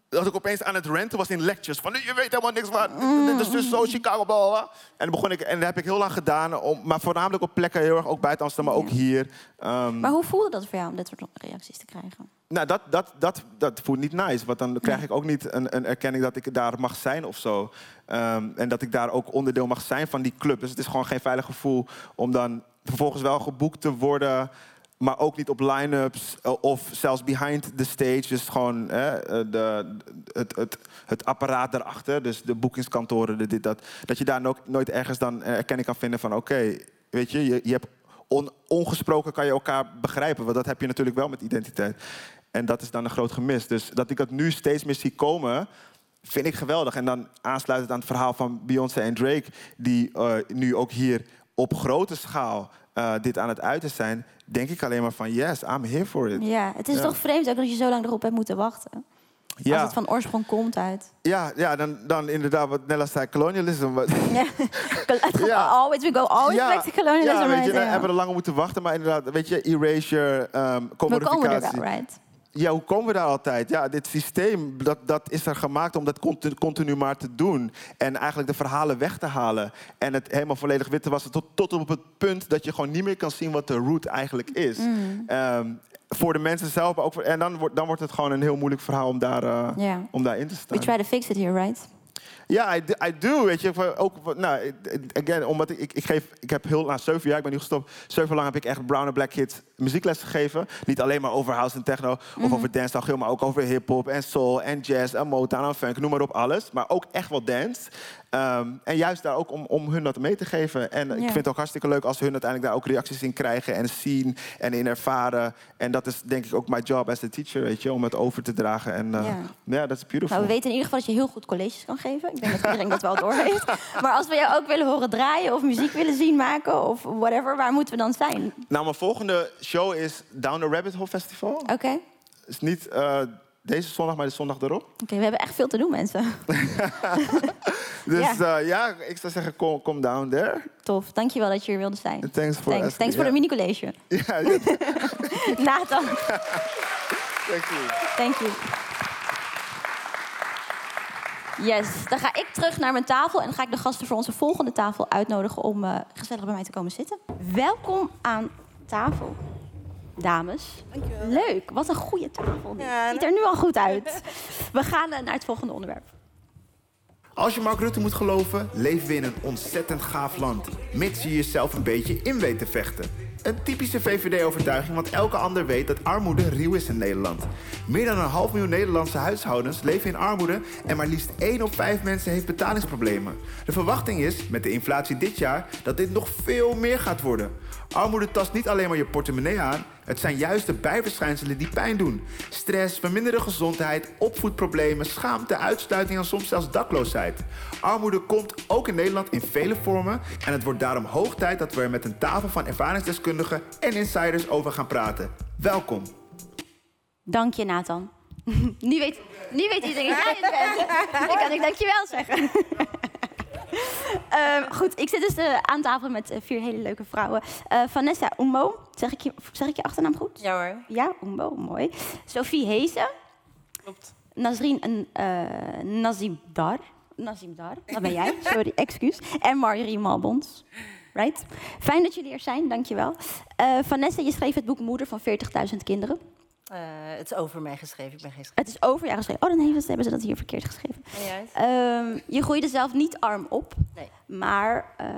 dat ik opeens aan het renten was in lectures. Van, je weet helemaal niks van, dit is dus zo Chicago, bla. En, dan begon ik, en dat heb ik heel lang gedaan, om, maar voornamelijk op plekken heel erg, ook buiten Amsterdam, maar ook hier. Ehm, Maar hoe voelde dat voor jou om dit soort reacties te krijgen? nou, dat, dat, dat, dat voelt niet nice. Want dan krijg ik ook niet een, een erkenning dat ik daar mag zijn of zo. Ehm, en dat ik daar ook onderdeel mag zijn van die club. Dus het is gewoon geen veilig gevoel om dan vervolgens wel geboekt te worden. Maar ook niet op line-ups eh, of zelfs behind the stage. Dus gewoon eh, de, het, het, het apparaat erachter. Dus de boekingskantoren, dat. Dat je daar nooit ergens dan erkenning kan vinden van... oké, weet je, je, hebt on- ongesproken kan je elkaar begrijpen. Want dat heb je natuurlijk wel met identiteit. En dat is dan een groot gemis. Dus dat ik dat nu steeds meer zie komen, vind ik geweldig. En dan aansluitend aan het verhaal van Beyoncé en Drake, die eh, nu ook hier op grote schaal eh, dit aan het uiten zijn, denk ik alleen maar van yes, I'm here for it. Ja, het is Ja. toch vreemd ook dat je zo lang erop hebt moeten wachten. Als Ja, het van oorsprong komt uit. ja, ja dan, dan inderdaad wat Nella zei, colonialism. Wat, Ja. always, we go always back to colonialism. ja, weet right? je, dan hebben we er langer moeten wachten. Maar inderdaad, weet je, erasure, um, we komen er commodificatie. wel, right? Ja, hoe komen we daar altijd? Ja, dit systeem dat, dat is er gemaakt om dat continu, continu maar te doen. En eigenlijk de verhalen weg te halen. En het helemaal volledig wit te wassen tot, tot op het punt dat je gewoon niet meer kan zien wat de root eigenlijk is. Mm. Ehm, voor de mensen zelf, maar ook voor, en dan wordt, dan wordt het gewoon een heel moeilijk verhaal om, daar, eh, Ja. om daarin te We staan. try to fix it here, right? Ja, I, do- I do, weet je. Ook, nou, again, omdat ik, ik, ik geef, ik heb heel, na zeven jaar, ik ben nu gestopt, zeven lang heb ik echt brown en black kids muziekles gegeven. Niet alleen maar over house en techno of over dancehall, maar ook over hip-hop en soul en jazz en Motown en funk, noem maar op alles. Maar ook echt wel dance. Ehm, en juist daar ook om, om hun dat mee te geven. En ik vind het ook hartstikke leuk als hun uiteindelijk daar ook reacties in krijgen en zien en in ervaren. En dat is denk ik ook mijn job as a teacher, weet je, om het over te dragen. En eh, Ja. ja, dat is beautiful. Nou, we weten in ieder geval dat je heel goed colleges kan geven. Ik denk dat iedereen dat wel doorheeft. Maar als we jou ook willen horen draaien of muziek willen zien maken of whatever, waar moeten we dan zijn? Nou, mijn volgende show is Down the Rabbit Hole Festival. Oké, Oké, is niet eh, deze zondag, maar de zondag erop. we hebben echt veel te doen, mensen. Dus Ja. ja, ja ik zou zeggen, kom, kom down there. Tof, dankjewel dat je hier wilde zijn. And thanks for Thanks. Thanks voor de Ja. mini-college. Ja, ja, Nathan, thank you. thank you. Yes, dan ga ik terug naar mijn tafel en ga ik de gasten voor onze volgende tafel uitnodigen om eh, gezellig bij mij te komen zitten. Welkom aan tafel, dames. Leuk, wat een goede tafel. Ja, Ziet er nu al goed uit. We gaan eh, naar het volgende onderwerp. Als je Mark Rutte moet geloven, leven we in een ontzettend gaaf land. Mits je jezelf een beetje in weet te vechten. Een typische VVD-overtuiging, want elke ander weet dat armoede ruw is in Nederland. Meer dan een half miljoen Nederlandse huishoudens leven in armoede en maar liefst 1 op 5 mensen heeft betalingsproblemen. De verwachting is, met de inflatie dit jaar, dat dit nog veel meer gaat worden. Armoede tast niet alleen maar je portemonnee aan, het zijn juist de bijverschijnselen die pijn doen. Stress, verminderde gezondheid, opvoedproblemen, schaamte, uitsluiting en soms zelfs dakloosheid. Armoede komt ook in Nederland in vele vormen en het wordt daarom hoog tijd dat we er met een tafel van ervaringsdeskundigen en insiders over gaan praten. Welkom. Dank je, Nathan. nu, weet, nu weet iedereen dat jij het bent. Dan kan ik dankjewel zeggen. Ehm, goed, ik zit dus eh, aan tafel met eh, vier hele leuke vrouwen. Eh, Vanessa Umbo, zeg ik, je, zeg ik je achternaam goed? Ja hoor. Ja, Umbo, mooi. Sophie Hezen. Klopt. Nazreen en, eh, Nazim Dar. Nazim Dar, dat ben jij. Sorry, excuus. En Marjorie Malbons. Right? Fijn dat jullie er zijn, dankjewel. Eh Vanessa, je schreef het boek Moeder van 40.000 kinderen. Eh, het is over mij geschreven. Ik ben geen Het is over jou geschreven. Oh, dan hebben ze- hebben ze dat hier verkeerd geschreven. Ehm, je groeide zelf niet arm op, Nee. maar eh,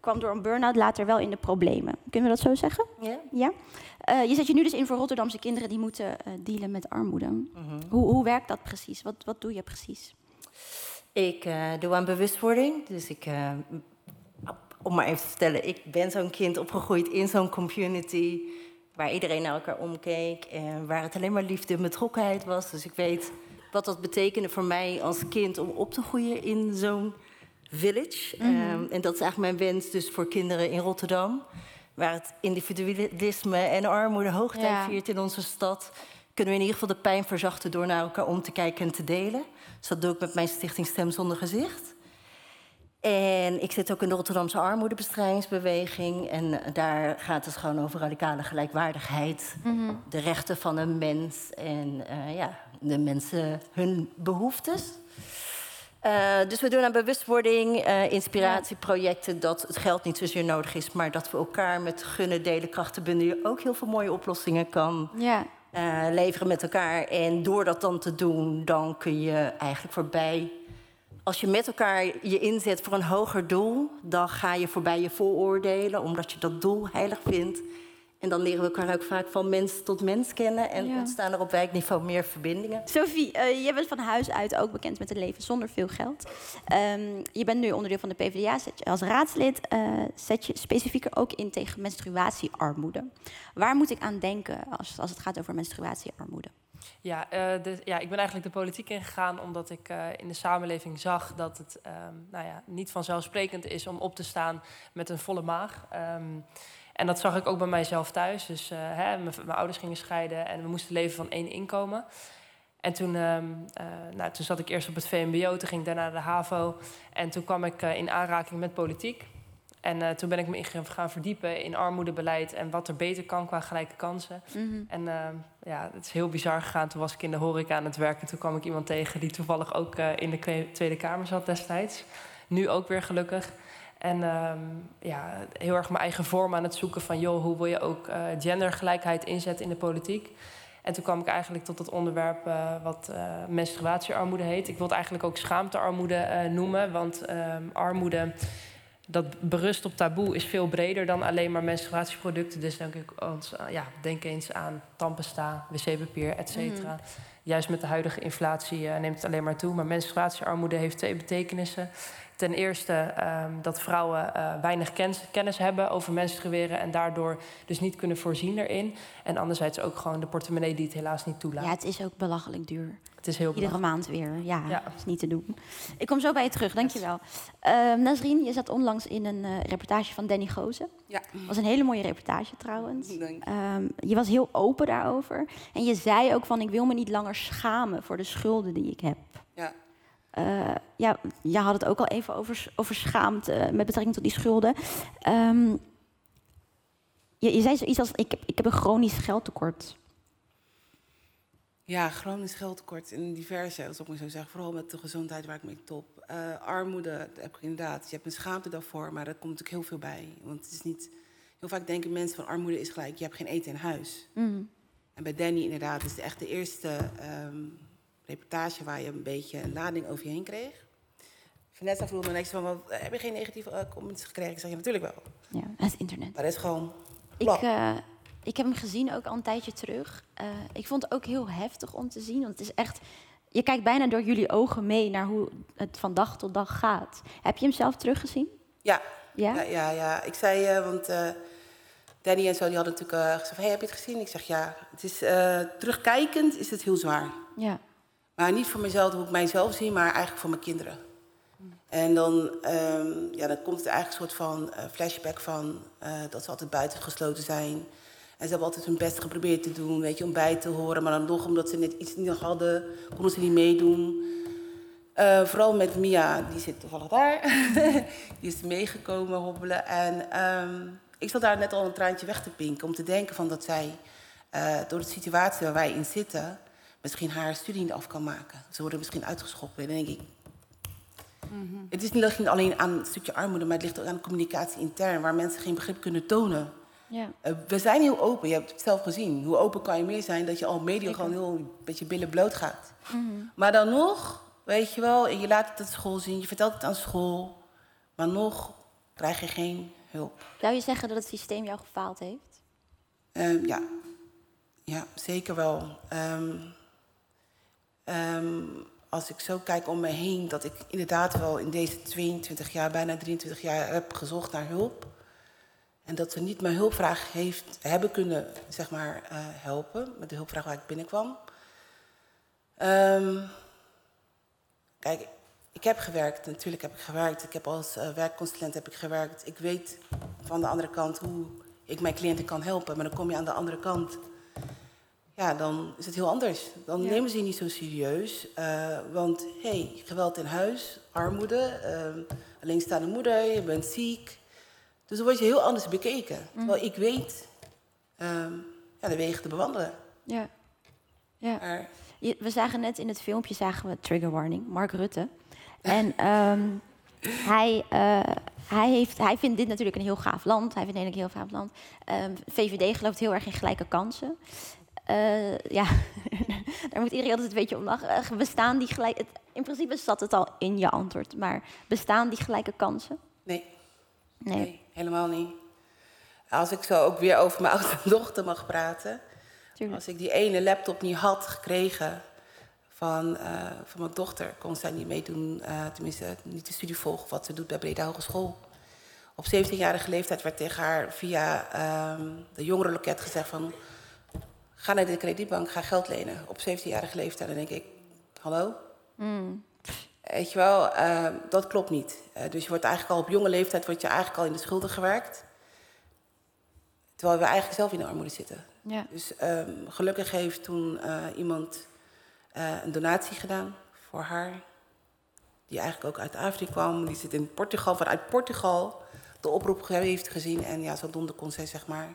kwam door een burn-out later wel in de problemen. Kunnen we dat zo zeggen? Ja? Ja. Eh, je zet je nu dus in voor Rotterdamse kinderen die moeten dealen met armoede. Mhm. Hoe, hoe werkt dat precies? Wat, wat doe je precies? Ik doe aan bewustwording. Dus ik, om maar even te vertellen, ik ben zo'n kind opgegroeid in zo'n community waar iedereen naar elkaar omkeek en waar het alleen maar liefde en betrokkenheid was. Dus ik weet wat dat betekende voor mij als kind om op te groeien in zo'n Village. Ehm, en dat is eigenlijk mijn wens dus voor kinderen in Rotterdam. Waar het individualisme en armoede hoogtij Ja. viert in onze stad. Kunnen we in ieder geval de pijn verzachten door naar elkaar om te kijken en te delen. Dus dat doe ik met mijn stichting Stem Zonder Gezicht. En ik zit ook in de Rotterdamse armoedebestrijdingsbeweging. En daar gaat het gewoon over radicale gelijkwaardigheid. De rechten van een mens en eh, ja, de mensen hun behoeftes. Eh, dus we doen aan bewustwording, eh, inspiratieprojecten... dat het geld niet zozeer nodig is... maar dat we elkaar met gunnen, delen, krachten bundelen... ook heel veel mooie oplossingen kan Ja. eh, leveren met elkaar. En door dat dan te doen, dan kun je eigenlijk voorbij... Als je met elkaar je inzet voor een hoger doel... dan ga je voorbij je vooroordelen, omdat je dat doel heilig vindt. En dan leren we elkaar ook vaak van mens tot mens kennen... en Ja. ontstaan er op wijkniveau meer verbindingen. Sophie, eh, je bent van huis uit ook bekend met een leven zonder veel geld. Ehm, je bent nu onderdeel van de PvdA. Zet je als raadslid eh, zet je specifieker ook in tegen menstruatiearmoede. Waar moet ik aan denken als, als het gaat over menstruatiearmoede? Ja, de, ja, ik ben eigenlijk de politiek ingegaan omdat ik eh, in de samenleving zag dat het ehm, nou ja, niet vanzelfsprekend is om op te staan met een volle maag. Ehm, en dat zag ik ook bij mijzelf thuis. Dus eh, hè, mijn, ouders gingen scheiden en we moesten leven van één inkomen. En toen, ehm, eh, nou, toen zat ik eerst op het VMBO, toen ging ik daarna naar de HAVO. En toen kwam ik in aanraking met politiek. En eh, toen ben ik me in gaan verdiepen in armoedebeleid en wat er beter kan qua gelijke kansen. En eh, ja, het is heel bizar gegaan. Toen was ik in de horeca aan het werken. Toen kwam ik iemand tegen die toevallig ook eh, in de Tweede Kamer zat destijds. Nu ook weer gelukkig. En ehm, ja, heel erg mijn eigen vorm aan het zoeken van... joh, hoe wil je ook gendergelijkheid inzetten in de politiek? En toen kwam ik eigenlijk tot het onderwerp wat menstruatiearmoede heet. Ik wil het eigenlijk ook schaamtearmoede noemen. Want ehm, armoede dat berust op taboe is veel breder dan alleen maar menstruatieproducten. Dus denk ik, ons, eh, ja, denk eens aan tandpasta, wc-papier, et cetera. Juist met de huidige inflatie eh, neemt het alleen maar toe. Maar menstruatiearmoede heeft twee betekenissen. Ten eerste ehm, dat vrouwen eh, weinig kennis, kennis hebben over menstrueren... en daardoor dus niet kunnen voorzien erin. En anderzijds ook gewoon de portemonnee die het helaas niet toelaat. Ja, het is ook belachelijk duur. het is heel Iedere maand weer. Ja, Ja. dat is niet te doen. Ik kom zo bij je terug, dankjewel. Uh, Nasrin, je zat onlangs in een eh, reportage van Danny Gozen. Ja. was een hele mooie reportage trouwens. Dank. Ehm, je was heel open daarover. En je zei ook van, ik wil me niet langer schamen voor de schulden die ik heb. Ja. Eh, ja, je had het ook al even over, over schaamte met betrekking tot die schulden. Ehm, je, je zei zoiets als, ik heb, ik heb een chronisch geldtekort. Ja, chronisch geldtekort in diverse, als ik maar zo zeggen. Vooral met de gezondheid waar ik mee top. Eh, armoede, dat heb ik inderdaad. Je hebt een schaamte daarvoor, maar er komt natuurlijk heel veel bij. Want het is niet... Heel vaak denken mensen van armoede is gelijk, je hebt geen eten in huis. Mm. En bij Danny inderdaad is het echt de eerste ehm, reportage waar je een beetje een lading over je heen kreeg. Vanessa vroeg me niks van, wat, heb je geen negatieve eh, comments gekregen? Ik zeg, ja, natuurlijk wel. Ja, het internet. Maar dat is gewoon Ik, eh, ik heb hem gezien ook al een tijdje terug. Eh, ik vond het ook heel heftig om te zien. Want het is echt. Je kijkt bijna door jullie ogen mee naar hoe het van dag tot dag gaat. Heb je hem zelf teruggezien? Ja, Ja? Ja, ja, ja. Ik zei, eh, want eh, Danny en zo die hadden natuurlijk eh, gezegd: hey, heb je het gezien? Ik zeg ja. Het is, eh, terugkijkend is het heel zwaar. Ja. Maar niet voor mezelf, hoe ik mijzelf zie, maar eigenlijk voor mijn kinderen. En dan, ehm, ja, dan komt het eigenlijk een soort van eh, flashback van eh, dat ze altijd buitengesloten zijn. En ze hebben altijd hun best geprobeerd te doen, weet je, om bij te horen. Maar dan nog, omdat ze net iets niet hadden, konden ze niet meedoen. Eh, vooral met Mia, die zit toevallig daar. die is meegekomen hobbelen. En ehm, ik zat daar net al een traantje weg te pinken. Om te denken van dat zij, door de situatie waar wij in zitten... misschien haar studie niet af kan maken. Ze worden misschien uitgeschopt. Dan denk ik... Het is niet alleen- aan het stukje armoede... maar het ligt ook aan de communicatie intern... waar mensen geen begrip kunnen tonen. ja. Eh, we zijn heel open, je hebt het zelf gezien. Hoe open kan je meer zijn dat je al media gewoon heel met je billen bloot gaat. Maar dan nog, weet je wel, je laat het op school zien, je vertelt het aan school, maar nog krijg je geen hulp. Zou je zeggen dat het systeem jou gefaald heeft? Ehm, ja. ja, zeker wel. Ehm, ehm, als ik zo kijk om me heen, dat ik inderdaad wel in deze 22 jaar, bijna 23 jaar, heb gezocht naar hulp. En dat ze niet mijn hulpvraag heeft, hebben kunnen zeg maar, eh, helpen met de hulpvraag waar ik binnenkwam. Ehm, kijk, ik heb gewerkt, natuurlijk heb ik gewerkt. Ik heb als uh, werkconsulent heb ik gewerkt. Ik weet van de andere kant hoe ik mijn cliënten kan helpen. Maar dan kom je aan de andere kant. Ja, dan is het heel anders. Dan nemen ze je niet zo serieus. Uh, want hé, hey, geweld in huis, armoede, uh, alleenstaande moeder, je bent ziek. Dus dan word je heel anders bekeken. Mm. Terwijl ik weet um, ja, de wegen te bewandelen. Ja. ja. Maar, we zagen net in het filmpje, zagen we trigger warning, Mark Rutte. En um, hij, uh, hij, heeft, hij vindt dit natuurlijk een heel gaaf land. Hij vindt het een heel gaaf land. Um, VVD gelooft heel erg in gelijke kansen. Uh, ja, daar moet iedereen altijd een beetje om lachen. Uh, bestaan die gelijk, in principe zat het al in je antwoord, maar bestaan die gelijke kansen? Nee. Nee, nee helemaal niet. Als ik zo ook weer over mijn oudste dochter mag praten. Tuurlijk. Als ik die ene laptop niet had gekregen van, uh, van mijn dochter, kon zij niet meedoen, uh, tenminste niet de studie volgen wat ze doet bij Breda Hogeschool. Op 17-jarige leeftijd werd tegen haar via um, de jongerenloket gezegd van... ga naar de kredietbank, ga geld lenen. Op 17-jarige leeftijd. Dan denk ik, hallo? Mm. Weet je wel, uh, dat klopt niet. Uh, dus je wordt eigenlijk al op jonge leeftijd word je eigenlijk al in de schulden gewerkt. Terwijl we eigenlijk zelf in de armoede zitten. Ja. Dus um, gelukkig heeft toen uh, iemand een donatie gedaan voor haar. Die eigenlijk ook uit Afrika kwam. Die zit in Portugal, vanuit Portugal de oproep heeft gezien. En ja, zodoende kon zij zeg maar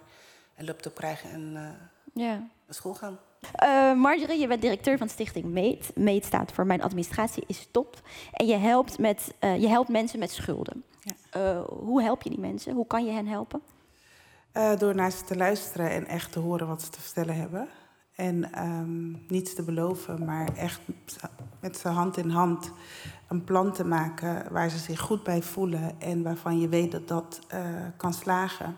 een laptop krijgen en ja. Naar school gaan. Uh, Marjorie, je bent directeur van Stichting Meet. Meet staat voor Mijn administratie is top. En je helpt, met, uh, je helpt mensen met schulden. Ja. Uh, hoe help je die mensen? Hoe kan je hen helpen? door naar ze te luisteren en echt te horen wat ze te vertellen hebben. En um, niets te beloven, maar echt met ze hand in hand een plan te maken waar ze zich goed bij voelen en waarvan je weet dat dat kan slagen.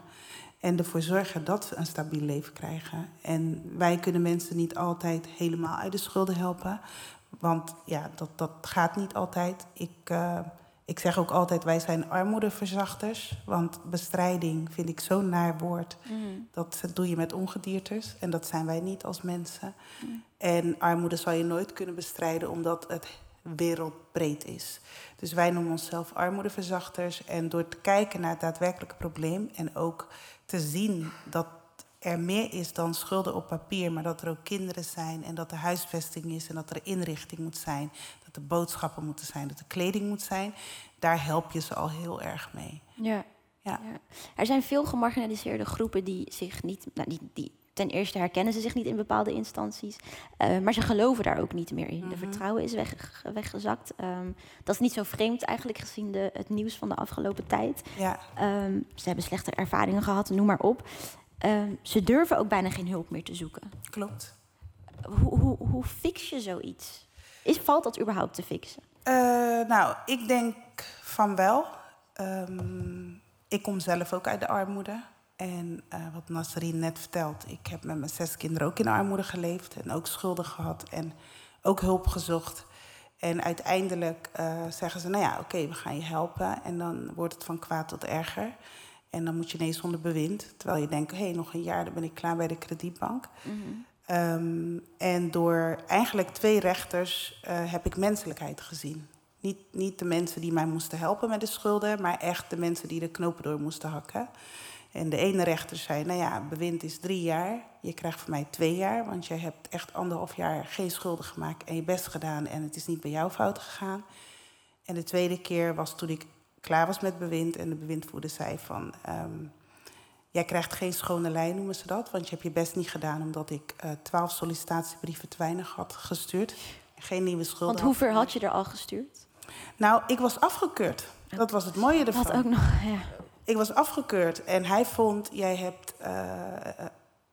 En ervoor zorgen dat ze een stabiel leven krijgen. En wij kunnen mensen niet altijd helemaal uit de schulden helpen. Want ja, dat, dat gaat niet altijd. Ik, uh, ik zeg ook altijd, wij zijn armoedeverzachters. Want bestrijding vind ik zo'n naar woord. Mm. Dat doe je met ongediertes. En dat zijn wij niet als mensen. Mm. En armoede zal je nooit kunnen bestrijden omdat het wereldbreed is. Dus wij noemen onszelf armoedeverzachters. En door te kijken naar het daadwerkelijke probleem en ook te zien dat er meer is dan schulden op papier, maar dat er ook kinderen zijn en dat er huisvesting is en dat er inrichting moet zijn, dat er boodschappen moeten zijn, dat er kleding moet zijn, daar help je ze al heel erg mee. Ja. Ja. ja. Er zijn veel gemarginaliseerde groepen die zich niet, nou, die, die ten eerste herkennen ze zich niet in bepaalde instanties, uh, maar ze geloven daar ook niet meer in. De mhm. vertrouwen is weg, weggezakt. Um, dat is niet zo vreemd eigenlijk gezien de, het nieuws van de afgelopen tijd. Ja. Um, ze hebben slechte ervaringen gehad, noem maar op. Um, ze durven ook bijna geen hulp meer te zoeken. Klopt. Hoe, hoe, hoe fix je zoiets? Is, valt dat überhaupt te fixen? Uh, nou, ik denk van wel. ik kom zelf ook uit de armoede. En uh, wat Nasrin net vertelt, ik heb met mijn zes kinderen ook in armoede geleefd en ook schulden gehad en ook hulp gezocht. En uiteindelijk uh, zeggen ze, nou ja, oké, we gaan je helpen. En dan wordt het van kwaad tot erger. En dan moet je ineens zonder bewind. Terwijl je denkt, hé, hey, nog een jaar, dan ben ik klaar bij de kredietbank. Mm -hmm. um, en door eigenlijk twee rechters uh, heb ik menselijkheid gezien. Niet, niet de mensen die mij moesten helpen met de schulden, maar echt de mensen die de knopen door moesten hakken. En de ene rechter zei, nou ja, bewind is drie jaar. Je krijgt van mij twee jaar, want jij hebt echt anderhalf jaar geen schulden gemaakt en je best gedaan en het is niet bij jou fout gegaan. En de tweede keer was toen ik klaar was met bewind en de bewindvoerder zei van, um, jij krijgt geen schone lijn, noemen ze dat, want je hebt je best niet gedaan omdat ik uh, twaalf sollicitatiebrieven te weinig had gestuurd. Geen nieuwe schulden. Want hoe ver had je er al gestuurd? Nou, ik was afgekeurd. Dat was het mooie ervan. Dat ook nog, ja ik was afgekeurd en hij vond, jij hebt uh,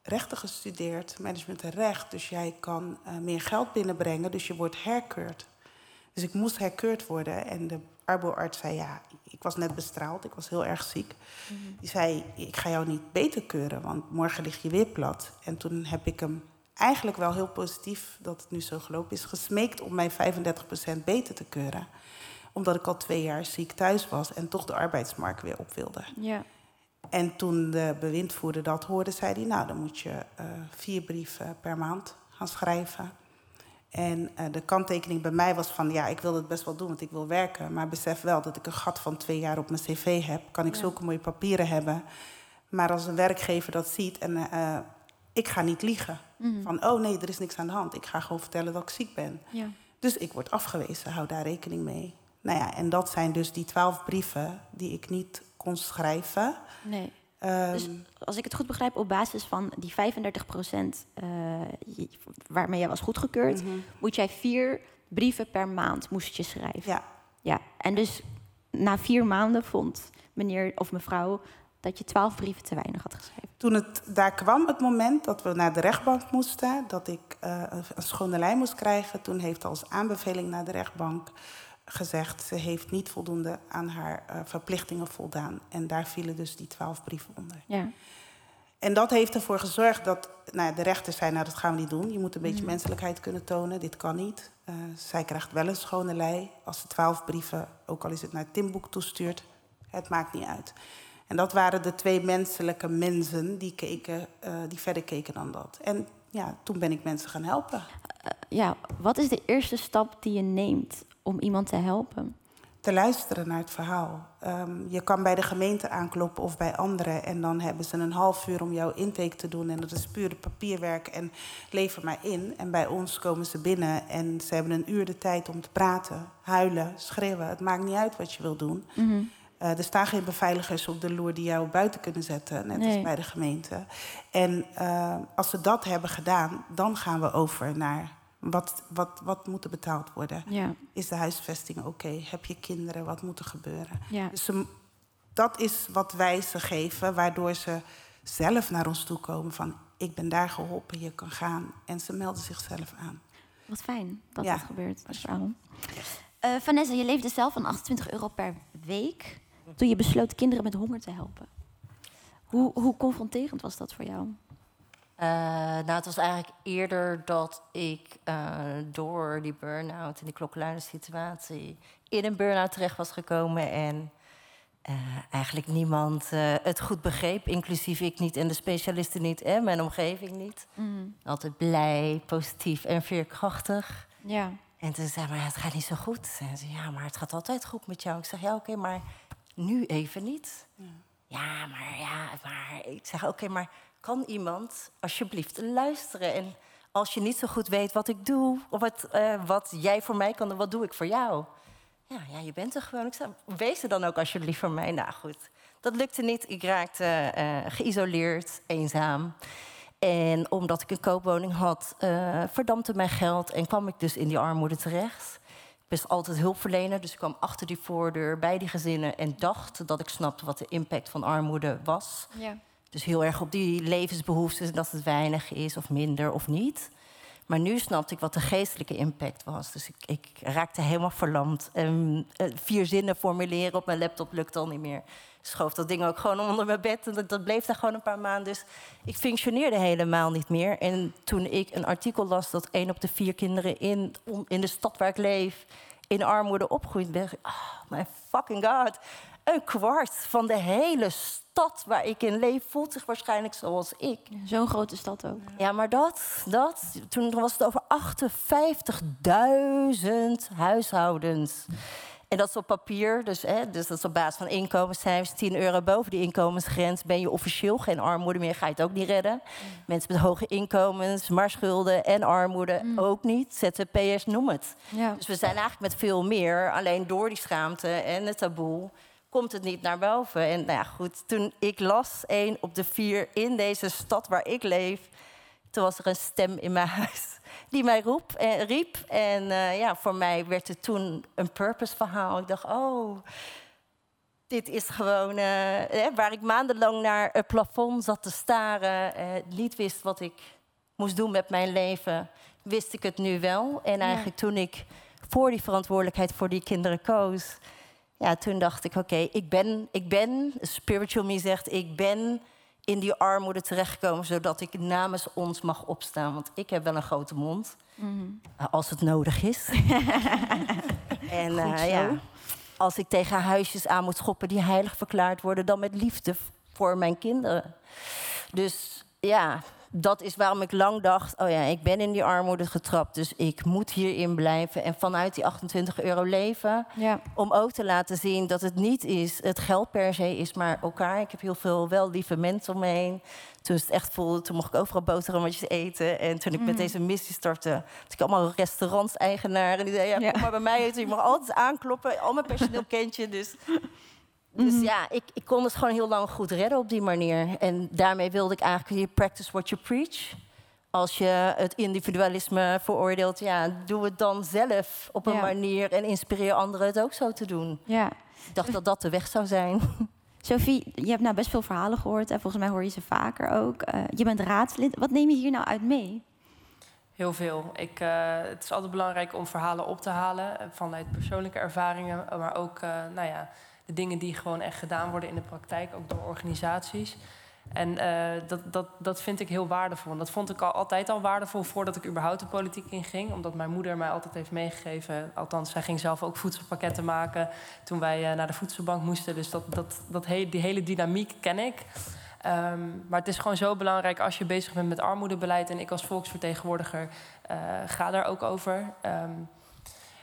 rechten gestudeerd, management en recht, dus jij kan uh, meer geld binnenbrengen, dus je wordt herkeurd. Dus ik moest herkeurd worden en de arboarts zei, ja, ik was net bestraald, ik was heel erg ziek. Mm -hmm. Die zei, ik ga jou niet beter keuren, want morgen lig je weer plat. En toen heb ik hem eigenlijk wel heel positief, dat het nu zo gelopen is, gesmeekt om mij 35% beter te keuren omdat ik al twee jaar ziek thuis was en toch de arbeidsmarkt weer op wilde. Ja. En toen de bewindvoerder dat hoorde, zei hij: Nou, dan moet je uh, vier brieven per maand gaan schrijven. En eh, de kanttekening bij mij was van, ja, ik wil het best wel doen, want ik wil werken. Maar besef wel dat ik een gat van twee jaar op mijn cv heb. Kan ik zulke mooie papieren hebben. Maar als een werkgever dat ziet en eh, ik ga niet liegen. Van, oh nee, er is niks aan de hand. Ik ga gewoon vertellen dat ik ziek ben. Ja. Dus ik word afgewezen, hou daar rekening mee. Nou ja, en dat zijn dus die twaalf brieven die ik niet kon schrijven. Nee. Ehm, Dus als ik het goed begrijp, op basis van die 35% waarmee jij was goedgekeurd, Mhm. moet jij vier brieven per maand moest je schrijven. ja, Ja, en dus na vier maanden vond meneer of mevrouw dat je twaalf brieven te weinig had geschreven. Toen het daar kwam, het moment dat we naar de rechtbank moesten, dat ik eh, een- een schone lijn moest krijgen, toen heeft als aanbeveling naar de rechtbank gezegd, ze heeft niet voldoende aan haar eh, verplichtingen voldaan. En daar vielen dus die twaalf brieven onder. Ja. En dat heeft ervoor gezorgd dat nou, ja, de rechters zei, nou dat gaan we niet doen. Je moet een beetje menselijkheid kunnen tonen, dit kan niet. Eh, zij krijgt wel een schone lei als ze twaalf brieven, ook al is het naar Timboek toestuurt, het maakt niet uit. En dat waren de twee menselijke mensen die, keken, eh, die verder keken dan dat. En ja, toen ben ik mensen gaan helpen. ja, wat is de eerste stap die je neemt om iemand te helpen? te luisteren naar het verhaal. Ehm, je kan bij de gemeente aankloppen of bij anderen en dan hebben ze een half uur om jouw intake te doen en dat is puur papierwerk en lever maar in. En bij ons komen ze binnen en ze hebben een uur de tijd om te praten, huilen, schreeuwen. Het maakt niet uit wat je wil doen. Eh, er staan geen beveiligers op de loer die jou buiten kunnen zetten, net Nee. als bij de gemeente. En eh, als ze dat hebben gedaan, dan gaan we over naar wat, wat, wat moet er betaald worden. Ja, Is de huisvesting oké? Heb je kinderen? Wat moet er gebeuren? ja. Dus ze- dat is wat wij ze geven, waardoor ze zelf naar ons toe komen van... ik ben daar geholpen, je kan gaan. En ze melden zichzelf aan. Wat fijn dat Ja. dat gebeurt. Verhaal. Eh, Vanessa, je leefde zelf van 28 euro per week toen je besloot kinderen met honger te helpen. Hoe, hoe confronterend was dat voor jou? Eh, nou, het was eigenlijk eerder dat ik eh, door die burn-out en die klokkenluide situatie in een burn-out terecht was gekomen. En eh, eigenlijk niemand eh, het goed begreep, inclusief ik niet en de specialisten niet en mijn omgeving niet. Altijd blij, positief en veerkrachtig. Ja. En toen zei maar het gaat niet zo goed. En ze zei, ja, maar het gaat altijd goed met jou. Ik zeg, ja, oké, maar nu even niet. Ja, maar ja, maar... Ik zeg, oké, maar kan iemand alsjeblieft luisteren? En als je niet zo goed weet wat ik doe... of wat, eh, wat jij voor mij kan doen, wat doe ik voor jou? Ja, ja, je bent er gewoon. Ik zei, wees er dan ook alsjeblieft voor mij. Nou goed, dat lukte niet. Ik raakte eh, geïsoleerd, eenzaam. En omdat ik een koopwoning had, eh, verdampte mijn geld en kwam ik dus in die armoede terecht. Ik was altijd hulpverlener, dus ik kwam achter die voordeur bij die gezinnen en dacht dat ik snapte wat de impact van armoede was. ja. Dus heel erg op die levensbehoeftes, dat het weinig is of minder of niet. Maar nu snapte ik wat de geestelijke impact was. Dus ik, ik raakte helemaal verlamd. En, eh, vier zinnen formuleren op mijn laptop lukt al niet meer. Schoof dat ding ook gewoon onder mijn bed. En dat, bleef daar gewoon een paar maanden. Dus ik functioneerde helemaal niet meer. En toen ik een artikel las dat één op de vier kinderen in, in de stad waar ik leef... in armoede opgroeit, ben ik... Oh, my fucking god. Een kwart van de hele stad waar ik in leef... voelt zich waarschijnlijk zoals ik. Zo'n grote stad ook. Ja, maar dat, dat, toen was het over 58.000 huishoudens. En dat is op papier, dus, hè, dus dat is op basis van inkomenscijfers. 10 euro boven die inkomensgrens ben je officieel geen armoede meer, ga je het ook niet redden. Mensen met hoge inkomens, maar schulden en armoede ook niet. ZZP'ers, noem het. Ja. Dus we zijn eigenlijk met veel meer, alleen door die schaamte en het taboe komt het niet naar boven. En nou ja, goed, toen ik las één op de vier in deze stad waar ik leef, toen was er een stem in mijn huis die mij roep, en riep. En eh, ja, voor mij werd het toen een purpose verhaal. Ik dacht, oh, dit is gewoon eh, waar ik maandenlang naar het plafond zat te staren, eh, niet wist wat ik moest doen met mijn leven, wist ik het nu wel. En eigenlijk toen ik voor die verantwoordelijkheid voor die kinderen koos, ja, toen dacht ik, oké, ik ben, ik ben, spiritual me zegt, ik ben in die armoede terechtgekomen, zodat ik namens ons mag opstaan. Want ik heb wel een grote mond, eh, als het nodig is. en eh, ja, als ik tegen huisjes aan moet schoppen die heilig verklaard worden, dan met liefde voor mijn kinderen. Dus ja, dat is waarom ik lang dacht: oh ja, ik ben in die armoede getrapt, dus ik moet hierin blijven en vanuit die 28 euro leven. Ja. Om ook te laten zien dat het niet is, het geld per se is, maar elkaar. Ik heb heel veel wel lieve mensen om me heen. Toen het echt voelde, toen mocht ik overal boterhammetjes eten. En toen ik met Mhm. deze missie startte, had ik allemaal restaurants-eigenaren. Die zeiden, ja, Ja. kom maar bij mij eten. Je mag altijd aankloppen. Al mijn personeel kent je, dus... Dus Mhm. ja, ik, ik kon het gewoon heel lang goed redden op die manier. En daarmee wilde ik eigenlijk, je practice what you preach. Als je het individualisme veroordeelt, ja, doe het dan zelf op een Ja. manier en inspireer anderen het ook zo te doen. ja. Ik dacht dat dat de weg zou zijn. Sophie, je hebt nou best veel verhalen gehoord. En volgens mij hoor je ze vaker ook. Eh, je bent raadslid. Wat neem je hier nou uit mee? Heel veel. Ik, eh, het is altijd belangrijk om verhalen op te halen eh, vanuit persoonlijke ervaringen, maar ook eh, nou ja, dingen die gewoon echt gedaan worden in de praktijk, ook door organisaties. En eh, dat, dat, dat vind ik heel waardevol. En dat vond ik al, altijd al waardevol voordat ik überhaupt de politiek inging. Omdat mijn moeder mij altijd heeft meegegeven. Althans, zij ging zelf ook voedselpakketten maken toen wij eh, naar de voedselbank moesten. Dus dat, dat, dat he- die hele dynamiek ken ik. Ehm, maar het is gewoon zo belangrijk als je bezig bent met armoedebeleid. En ik als volksvertegenwoordiger eh, ga daar ook over. Ehm,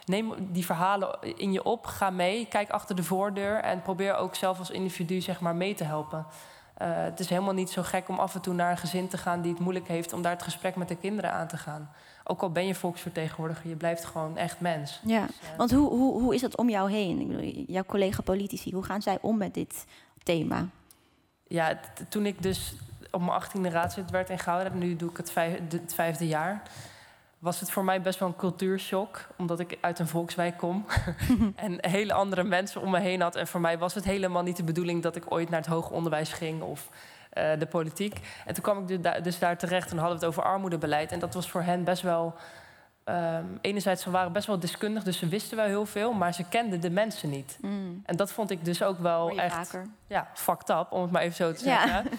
neem die verhalen in je op, ga mee, kijk achter de voordeur en probeer ook zelf als individu zeg maar, mee te helpen. Eh, het is helemaal niet zo gek om af en toe naar een gezin te gaan die het moeilijk heeft om daar het gesprek met de kinderen aan te gaan. Ook al ben je volksvertegenwoordiger, je blijft gewoon echt mens. Ja, Dus, eh, want hoe, hoe, hoe is dat om jou heen? Ik bedoel, jouw collega-politici, hoe gaan zij om met dit thema? Ja, toen ik dus op mijn achttiende raadslid werd in Gouda, nu doe ik het, vijf, het vijfde jaar, was het voor mij best wel een cultuurshock, omdat ik uit een volkswijk kom en hele andere mensen om me heen had. En voor mij was het helemaal niet de bedoeling dat ik ooit naar het hoger onderwijs ging of eh, de politiek. En toen kwam ik dus daar, dus daar terecht en hadden we het over armoedebeleid. En dat was voor hen best wel. Ehm, enerzijds, ze waren best wel deskundig, dus ze wisten wel heel veel, maar ze kenden de mensen niet. Mm. En dat vond ik dus ook wel echt vaker. ja, fucked up, om het maar even zo te Ja. zeggen.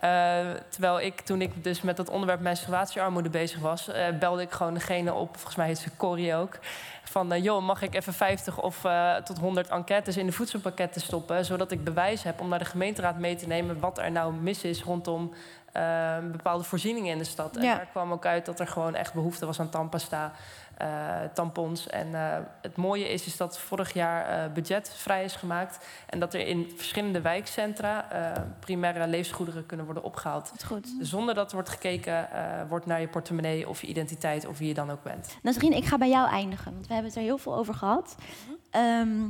Eh, terwijl ik, toen ik dus met dat onderwerp menstruatiearmoede bezig was, eh, belde ik gewoon degene op, volgens mij heet ze Corrie ook, van eh, joh, mag ik even 50 of tot 100 enquêtes in de voedselpakketten stoppen, zodat ik bewijs heb om naar de gemeenteraad mee te nemen wat er nou mis is rondom eh, bepaalde voorzieningen in de stad. En Ja. daar kwam ook uit dat er gewoon echt behoefte was aan tandpasta, eh, tampons. En eh, het mooie is, is dat vorig jaar eh, budget vrij is gemaakt. En dat er in verschillende wijkcentra primaire levensgoederen kunnen worden opgehaald. Goed. Zonder dat er wordt gekeken wordt naar je portemonnee of je identiteit of wie je dan ook bent. Nasrien, ik ga bij jou eindigen, want we hebben het er heel veel over gehad. Ehm,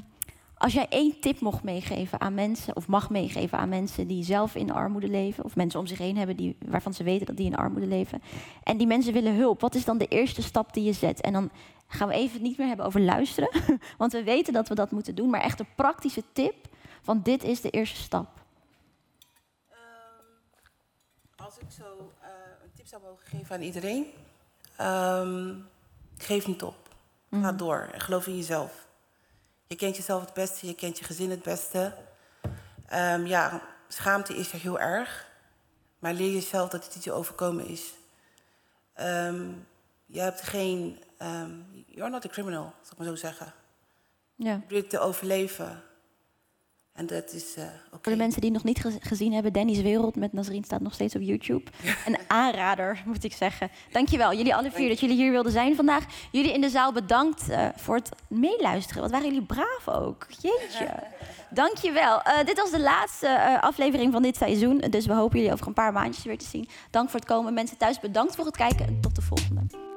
als jij één tip mocht meegeven aan mensen, of mag meegeven aan mensen die zelf in armoede leven, of mensen om zich heen hebben die, waarvan ze weten dat die in armoede leven, en die mensen willen hulp, wat is dan de eerste stap die je zet? En dan gaan we even niet meer hebben over luisteren, want we weten dat we dat moeten doen, maar echt een praktische tip van dit is de eerste stap. Als ik zo eh, een tip zou mogen geven aan iedereen, ehm, geef niet op. Ga door en geloof in jezelf. Je kent jezelf het beste, je kent je gezin het beste. Ehm, ja, schaamte is er heel erg, maar leer jezelf dat het iets je overkomen is. Ehm, je hebt geen, ehm you're not a criminal, zal ik maar zo zeggen. Ja. Je probeert te overleven. En dat is eh. Voor de mensen die nog niet gez- gezien hebben, Danny's Wereld met Nazreen staat nog steeds op YouTube. Een aanrader, moet ik zeggen. Dankjewel, jullie alle vier, dat jullie hier wilden zijn vandaag. Jullie in de zaal bedankt eh, voor het meeluisteren. Wat waren jullie braaf ook. Jeetje. Dankjewel. Eh dit was de laatste aflevering van dit seizoen. Dus we hopen jullie over een paar maandjes weer te zien. Dank voor het komen. Mensen thuis, bedankt voor het kijken en tot de volgende.